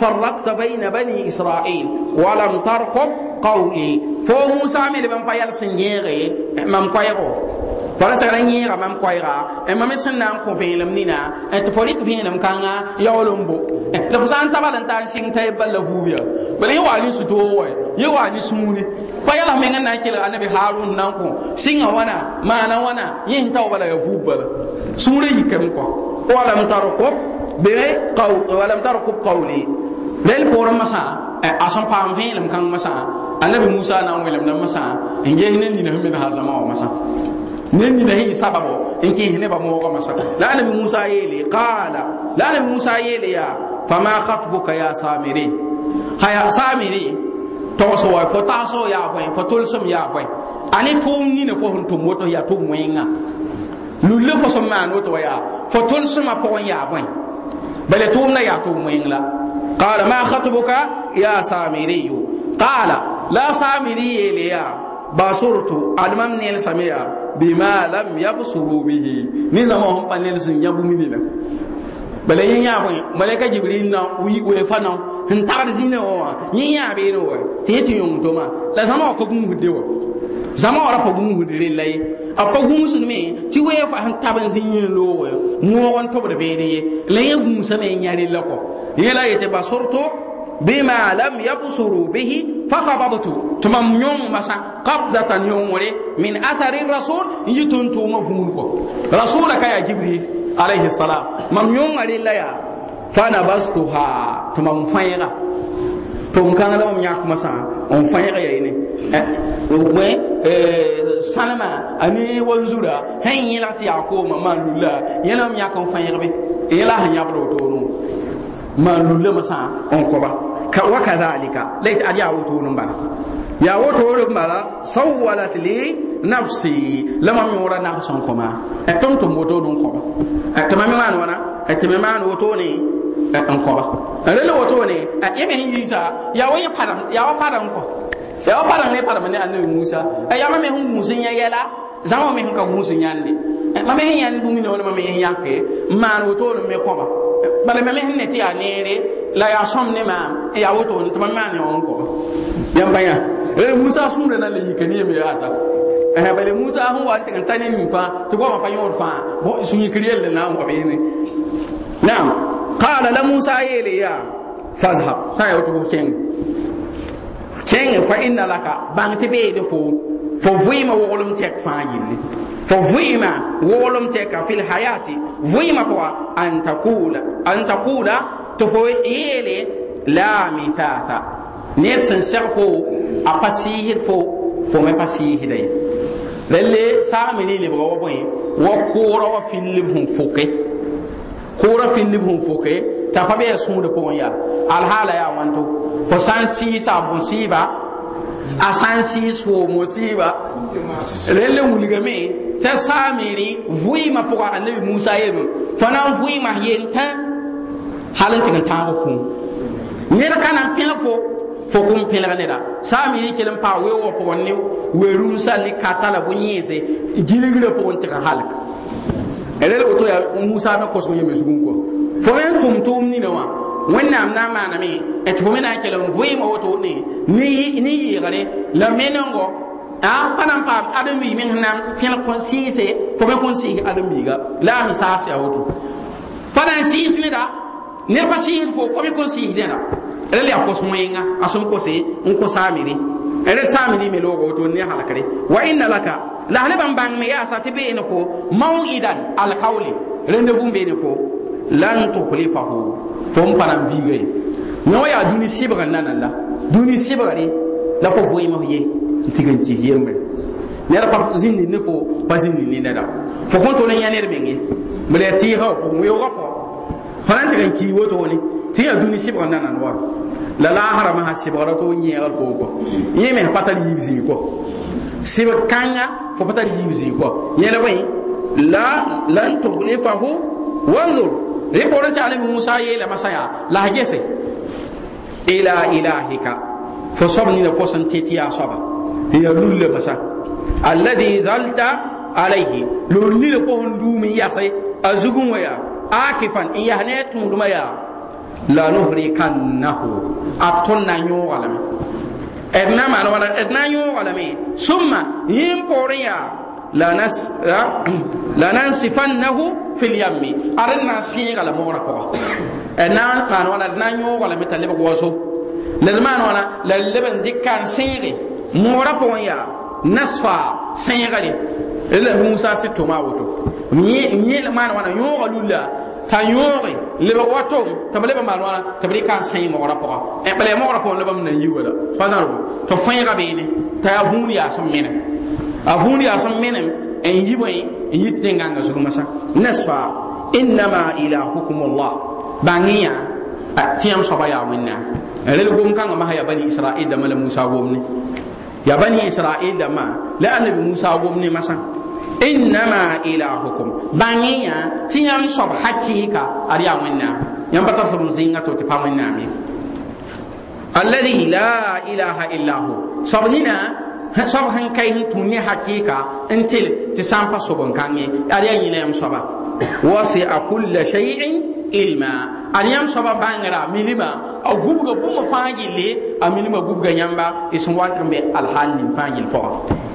فرقت بين بني إسرائيل ولم ترقب قولي. فو موسى عمل بان قيل سنجيغي مام قيرو فلا سغرا نيغا مام قيرا إما مسنا نام كو فين لم نينا. انت فريق فين لم كانا يولمبو. لفسان تبال انت سين تايبل لفوبيا. بل يوا لي ستو يوا لي سموني. قيل من نا كيل النبي هارون نانكو سين وأنا ما أنا وأنا ينتو بلا. يفوبل سمري كم كو ولم ترقب بغير قول ولم ترقب قولي. Sẽn wa ya rel poorẽ masã a sẽn paam vẽelem kãng masã anabi musa na n welmda masã n ges ne nina sẽn me ha zãma wa masã nen ni nahi sababu in ki hine ba mo ga masa. La nabi musa yele qala. La nabi musa yele ya fama khatbuka ya samiri. Haya samiri to so wa fo ta so ya ko fo tul sum ya ko ani tum ni ne fo hun tum woto ya tum wenga lulle fo so man woto ya fo tul sum ma ko ya ko bale tum na ya ya samiri qala la samiri yele ya basurtu almam nel samia bima lam yabsuru bihi ni zama hon panel sun yabu minina bala yin ya ko malaika jibril na wi we fana hin tar zina wa yin ya be no te to ma ko wa zama ora ko gun hudde lai a ko gun sun me ti we fa han taban zin lo wa mu won to be ne ye gun sa me nyari la yela yete basurtu bima lam yabsuru bihi faqabtu tumam nyong masa qabdatan yongore min athari rasul yitun to mafhum ko rasul ka ya jibril alayhi salam. Mam nyong ari la ya fana bastuha tumam fayga tum kan la mam nyak masa on fayga ya ine we sanama ani wanzura hen yela ti yakoma manula yela mam nyak on fayga be. Yela han yabdo to no manula masa on ko ba. Wa kadhalika lait ali ya woto nun bala. Ya woto nun bala sawwalat li nafsi. Lama mi wora na son koma e tom tom woto nun ko ba. E e tamami man woto ne e an ko ba. Rele woto ne e yeme hin yisa ya wa ya param ya wa param ko. Ya wa param ne param ne annabi Musa. E ya ma me hun Musa ya yela zama me ka Musa nyande ma me yan dumi ne wala ma me hin yanke man woto nun me ko ba. Bala me ne ti ya nere la ya sõm ne maam ya woto ne tɩ mam maan ne kɔ yãmb pa yã rẽ musa sũurã na le yika ne yeme yaasa bale musa sẽn wa ta ne nin fãa tɩ goamã pa yõod fãa sũ-yikr yell na n wa beene naam. Qala la musa yeele yaa fazhab. Ya woto b kẽng kẽng fa inna laka bãng tɩ beede fo fo fo vɩɩmã woglem tɛka fil hayati vɩɩmã pʋga an takula an takula tɩ fo yeele la mithatha ned sẽn seg fo a pa sɩɩsd fo fo me pa sɩɩsda ye rẽlle saame ne lebga wa bõe wa koora wa fillib sẽn foke koora fillib sẽn foke t'a pa bɩa sũudã pʋgẽ yaa alhaala yaa wãnto fo sã n sɩɩsa a bõn-sɩɩba a sã n sɩɩs fo mo-sɩɩba rẽlle wilgame t'a saamere vɩɩmã pʋga annabi musa yelme fo na n vɩɩmã yentã hal n tɩg n tãag kũum ned ka na n pẽg fo fo kũm pẽlg neda saam yɩ kell n we wã pʋgẽ ne we-rũmsã ne kata la bõe-yẽese gilgrã pʋgẽ tɩg n halk rel woto ya musa me kosg yeme zugum kɔ fo me n tʋm tʋʋm nina wã wẽnnaam na n maaname tɩ fo me na n kell n vɩɩmã woto ne ne yɩɩgre la menengo a pa na n paam ãdem-biig meng sẽn na n pẽlg kõn sɩɩse fo me kõn sɩɩs ãdem-biiga la a sẽn saas ya woto pa na n sɩɩs neda ned pa sɩɩsd fo fo me kõn sɩɩs dẽna rel yaa kos wẽnga a sẽn kose n kos a mere ere sami me logo to ne halakare wa inna laka la hale ban bang me ya sa te be ne fo mau'idan al qawli rende bum be ne fo lan tukhlifahu. Fo mpana vigai no ya duni sibra nan la duni sibra ne la fo fo yimo ye. Tigan ci yembe ne pa zindi ne fo pa zindi ni ne da. Fo kon to ne ya ne menge mele ti ha ko mo yo ko fanan tigan ci woto ne. Ti ya duni sibra nan nan wa. La la harama ha sibra to nyi al ko. Ko yeme patali yibsi ko. Sib kanga fo patali yibsi ko. Yele bai la lan tukhlifahu wanzur ribora ta nabi musa yele masaya la gese ila ilahika. Fo sobni na fo tetiya soba ya lulle masa. Alladhi zalta alayhi lulli ko hondumi yasai azugun waya. Akifan. Iya ne tunduma ya. La nuhrikannahu. Atonna nyo walame edna man wala edna nyo walame summa yim poriya la nas la nansifannahu fil yammi. Aranna siga la mora ko edna man wala edna nyo walame talib ko waso le man wala la leben dikkan sigi mora ko ya nasfa singale ila musa sitoma woto mi mi man wala nyo walulla ta yõoge leb wato tɩ b leb maan wãna tɩ b rɩka n sãy mogra pʋga bala mogra pʋgẽ leb m na n yi wala. Pa zãrbo tɩ fãega beene t'a yaa vũud yaa sẽn menem a vũud yaa sẽn menem n yi bõe n yit tẽngãngã zug masã nasfa innama ilahukum llah bãngẽ yã tɩ yãmb soaba yaa wẽnnaam rel gom-kãngã masã yaa bani israɩl dãmbã la musa gomne. Yaa bani israɩl dãmbã la annabi musa gomne masã innama ilahukum. Bangiya tiyam sob hakika ariya wenna yam batar sob zinga to tipa wenna mi. Alladhi la ilaha illa hu. Sobnina sob han kai hin tunni hakika until ti sampa sobon kange. Ariya yina yam soba. Wasi a kulla shay'in ilma. Ariyam soba bangra milima a gubga buma fangille a milima gubga nyamba. Isun watambe alhalin fangil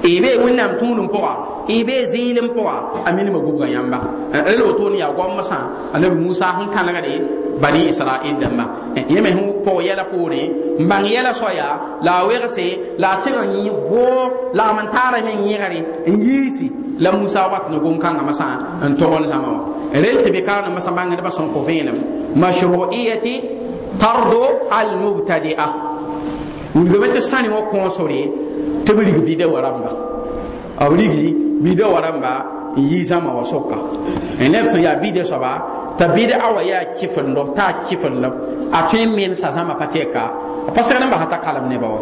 po ibe wẽnnaam tũudum pʋga y bee zɩɩlem pʋga a minima gubga yãmba rel wotone yaa goam sã anabi musa sẽn kãnegde bani israɩl dãmba yẽme sẽn pʋg yɛla poore n bãng yɛla soya. La a wegse la a tɩg n yɩ voo lagm n taara me yẽgre n yiisi la musa wat ne gom-kãngã masã n togl zãma wã rel tɩ be karem masã bãngdbã sẽn kõ vẽenem mashruiyati tardo almubtadia wilgame tɩ sãne wã kõosore tɩ b rig bɩda wa rãmba b rigi bɩda wa rãmba n yi zãma wa soka ned sẽn yaa bɩda soaba t'a bɩd a wa yaa kɩfendo t'a kɩfendem a tõe n mensa zãma pa tɛka pa segd n basa t'a kalem nebã wa.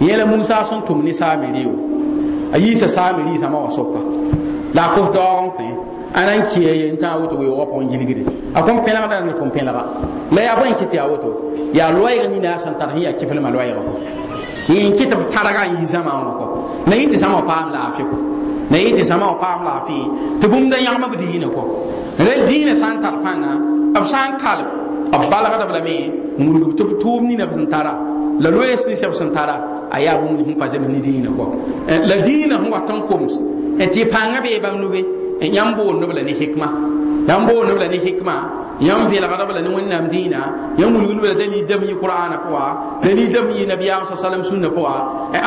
Yẽla musa sẽn tʋm ne saamiri yo. A yiisa saamiri zãma wa soka la a kos daoog n kõ a na n kia yen tã woto weoogã pʋgẽ gilgde a kõn pẽlgda ne kõn pẽlga la yaa bõe n kɩ tɩ yaa woto yaa loɛɛg nina sẽn tar sẽn yaa kɩflmã loɛɛgã yin kita taraga yi zama wa ko na yin ti sama paam laafi ko. Na yin ti sama paam laafi to bum da yãgma b diinã ko. Rel diinã sã n tar pãnga b sã n kalb b balgda b lame mulg tɩ b tʋʋm nina b sẽn tara la loees ni sẽb sẽn tara a yaa bũmb sẽn pa zems ne diinã ko la diinã sẽn wat n koms tɩ pãngã bee bãmb nuge yãmb boond b la ne hikma. Yãmb boond b la ne hikma. Yãmb vẽlgda b la ne wẽnnaam dĩinã yãmb wilgd b la dalil dãmb yɩ qur'ana pʋga dalil dãmb yɩ nabiyaam sa salam sũnna pʋga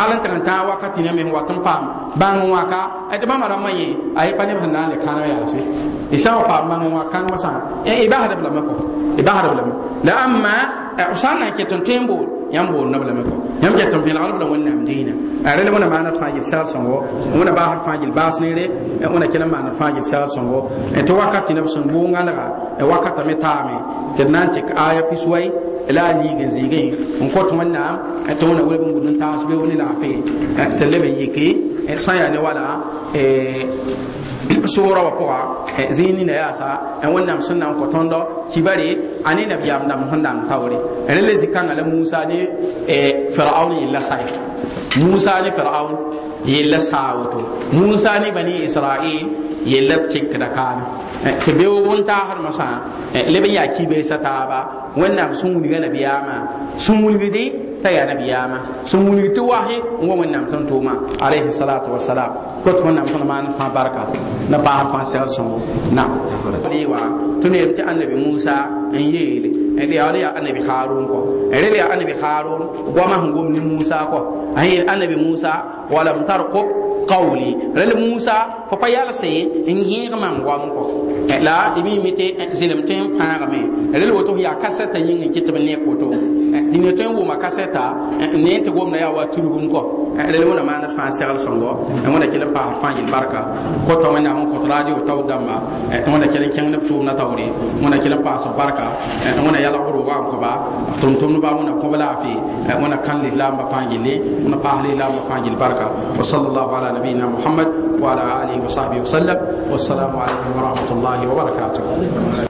ala n tag n tãag wakati nã me wat n paam bãng n wãka tɩ bãmba rãmbã yẽ a yɩ pa neb sẽn na n le kãneg yaase y sã n paam bãng n wã kãng masã y basd b lame kɔ y basd b lame la amma b sã n na n ket n tõe n bool yãmb bool neb lame kɔ yãmb ket n vẽlgd b wẽnnaam dĩinã rel wẽna maana d fãa gill sagl sõngo wẽna baasd fãa gill baas neere wẽna kell n maana d fãa gill sagl sõngo tɩ wakati neb sẽn boongãlga wakata me taame. Tɩ d na n tɩk aya pisway la a liig n zɩɩgẽ n kõt wẽnnaam tɩ wẽna welg n bũd n taas beoog ne laafɩ tɩ leb n yɩke sã yaa ne wala. Soora wa pʋga zĩig nina yaasa wẽnnaam sẽn na n kõ tõndo kibare a ne nabiyaam dãmb sẽn dãng taoore rẽ le zĩ-kãngã la musa ne firaun yella sae musa ne firaun yella saa musa ne bani israɩl yella tɩkda kaane tɩ beoog n taasd masã leb n yaa kibeesa taaba wẽnnaam sẽn wilga nabiyaamã sẽn wilgde t'a yaa nabiyaamã sẽn wilg tɩ wasy n wa wẽnnaam tɩn tʋʋma alayhi salatu wasalam kot wẽnnaam tõnd maan fãa barka na paasd fãa segd sõngo nam wa tɩ neem tɩ annabi musa n yeele rẽ yaa yaa anabi harun kɔ rẽ yaa anabi harun goama sẽn gom ne musa kɔ a yeel anabi musa walam tarkub qawli. Rel musa fo pa yalse n yẽeg mam goam kɔ la d mi tɩ zelem tõe n rel woto yaa kasɛta yĩng n kɩ tɩ b nek woto tɩ ne ne tɩ gomda yaa wa tulgum kɔ rel wẽna maan d fãa segl sõngo wẽna kell n paasd fãa yel barka. Kota wẽnnaam n kõt radio tao dãmba wẽna kell n kẽng neb tʋʋmdã taoore wẽna kell n paasd barka. Wẽna yalg roogã n kõba tʋm-tʋmdbã wẽna kõb laafɩ wẽna kãn lislaambã fãa gilli wẽna paas lislaambã fãa gill barka wa sallallahu ala nabiyina muhammad wa ala alihi wa sahbihi wa sallam wassalamu alaikum wa rahmatullahi wa barakatuh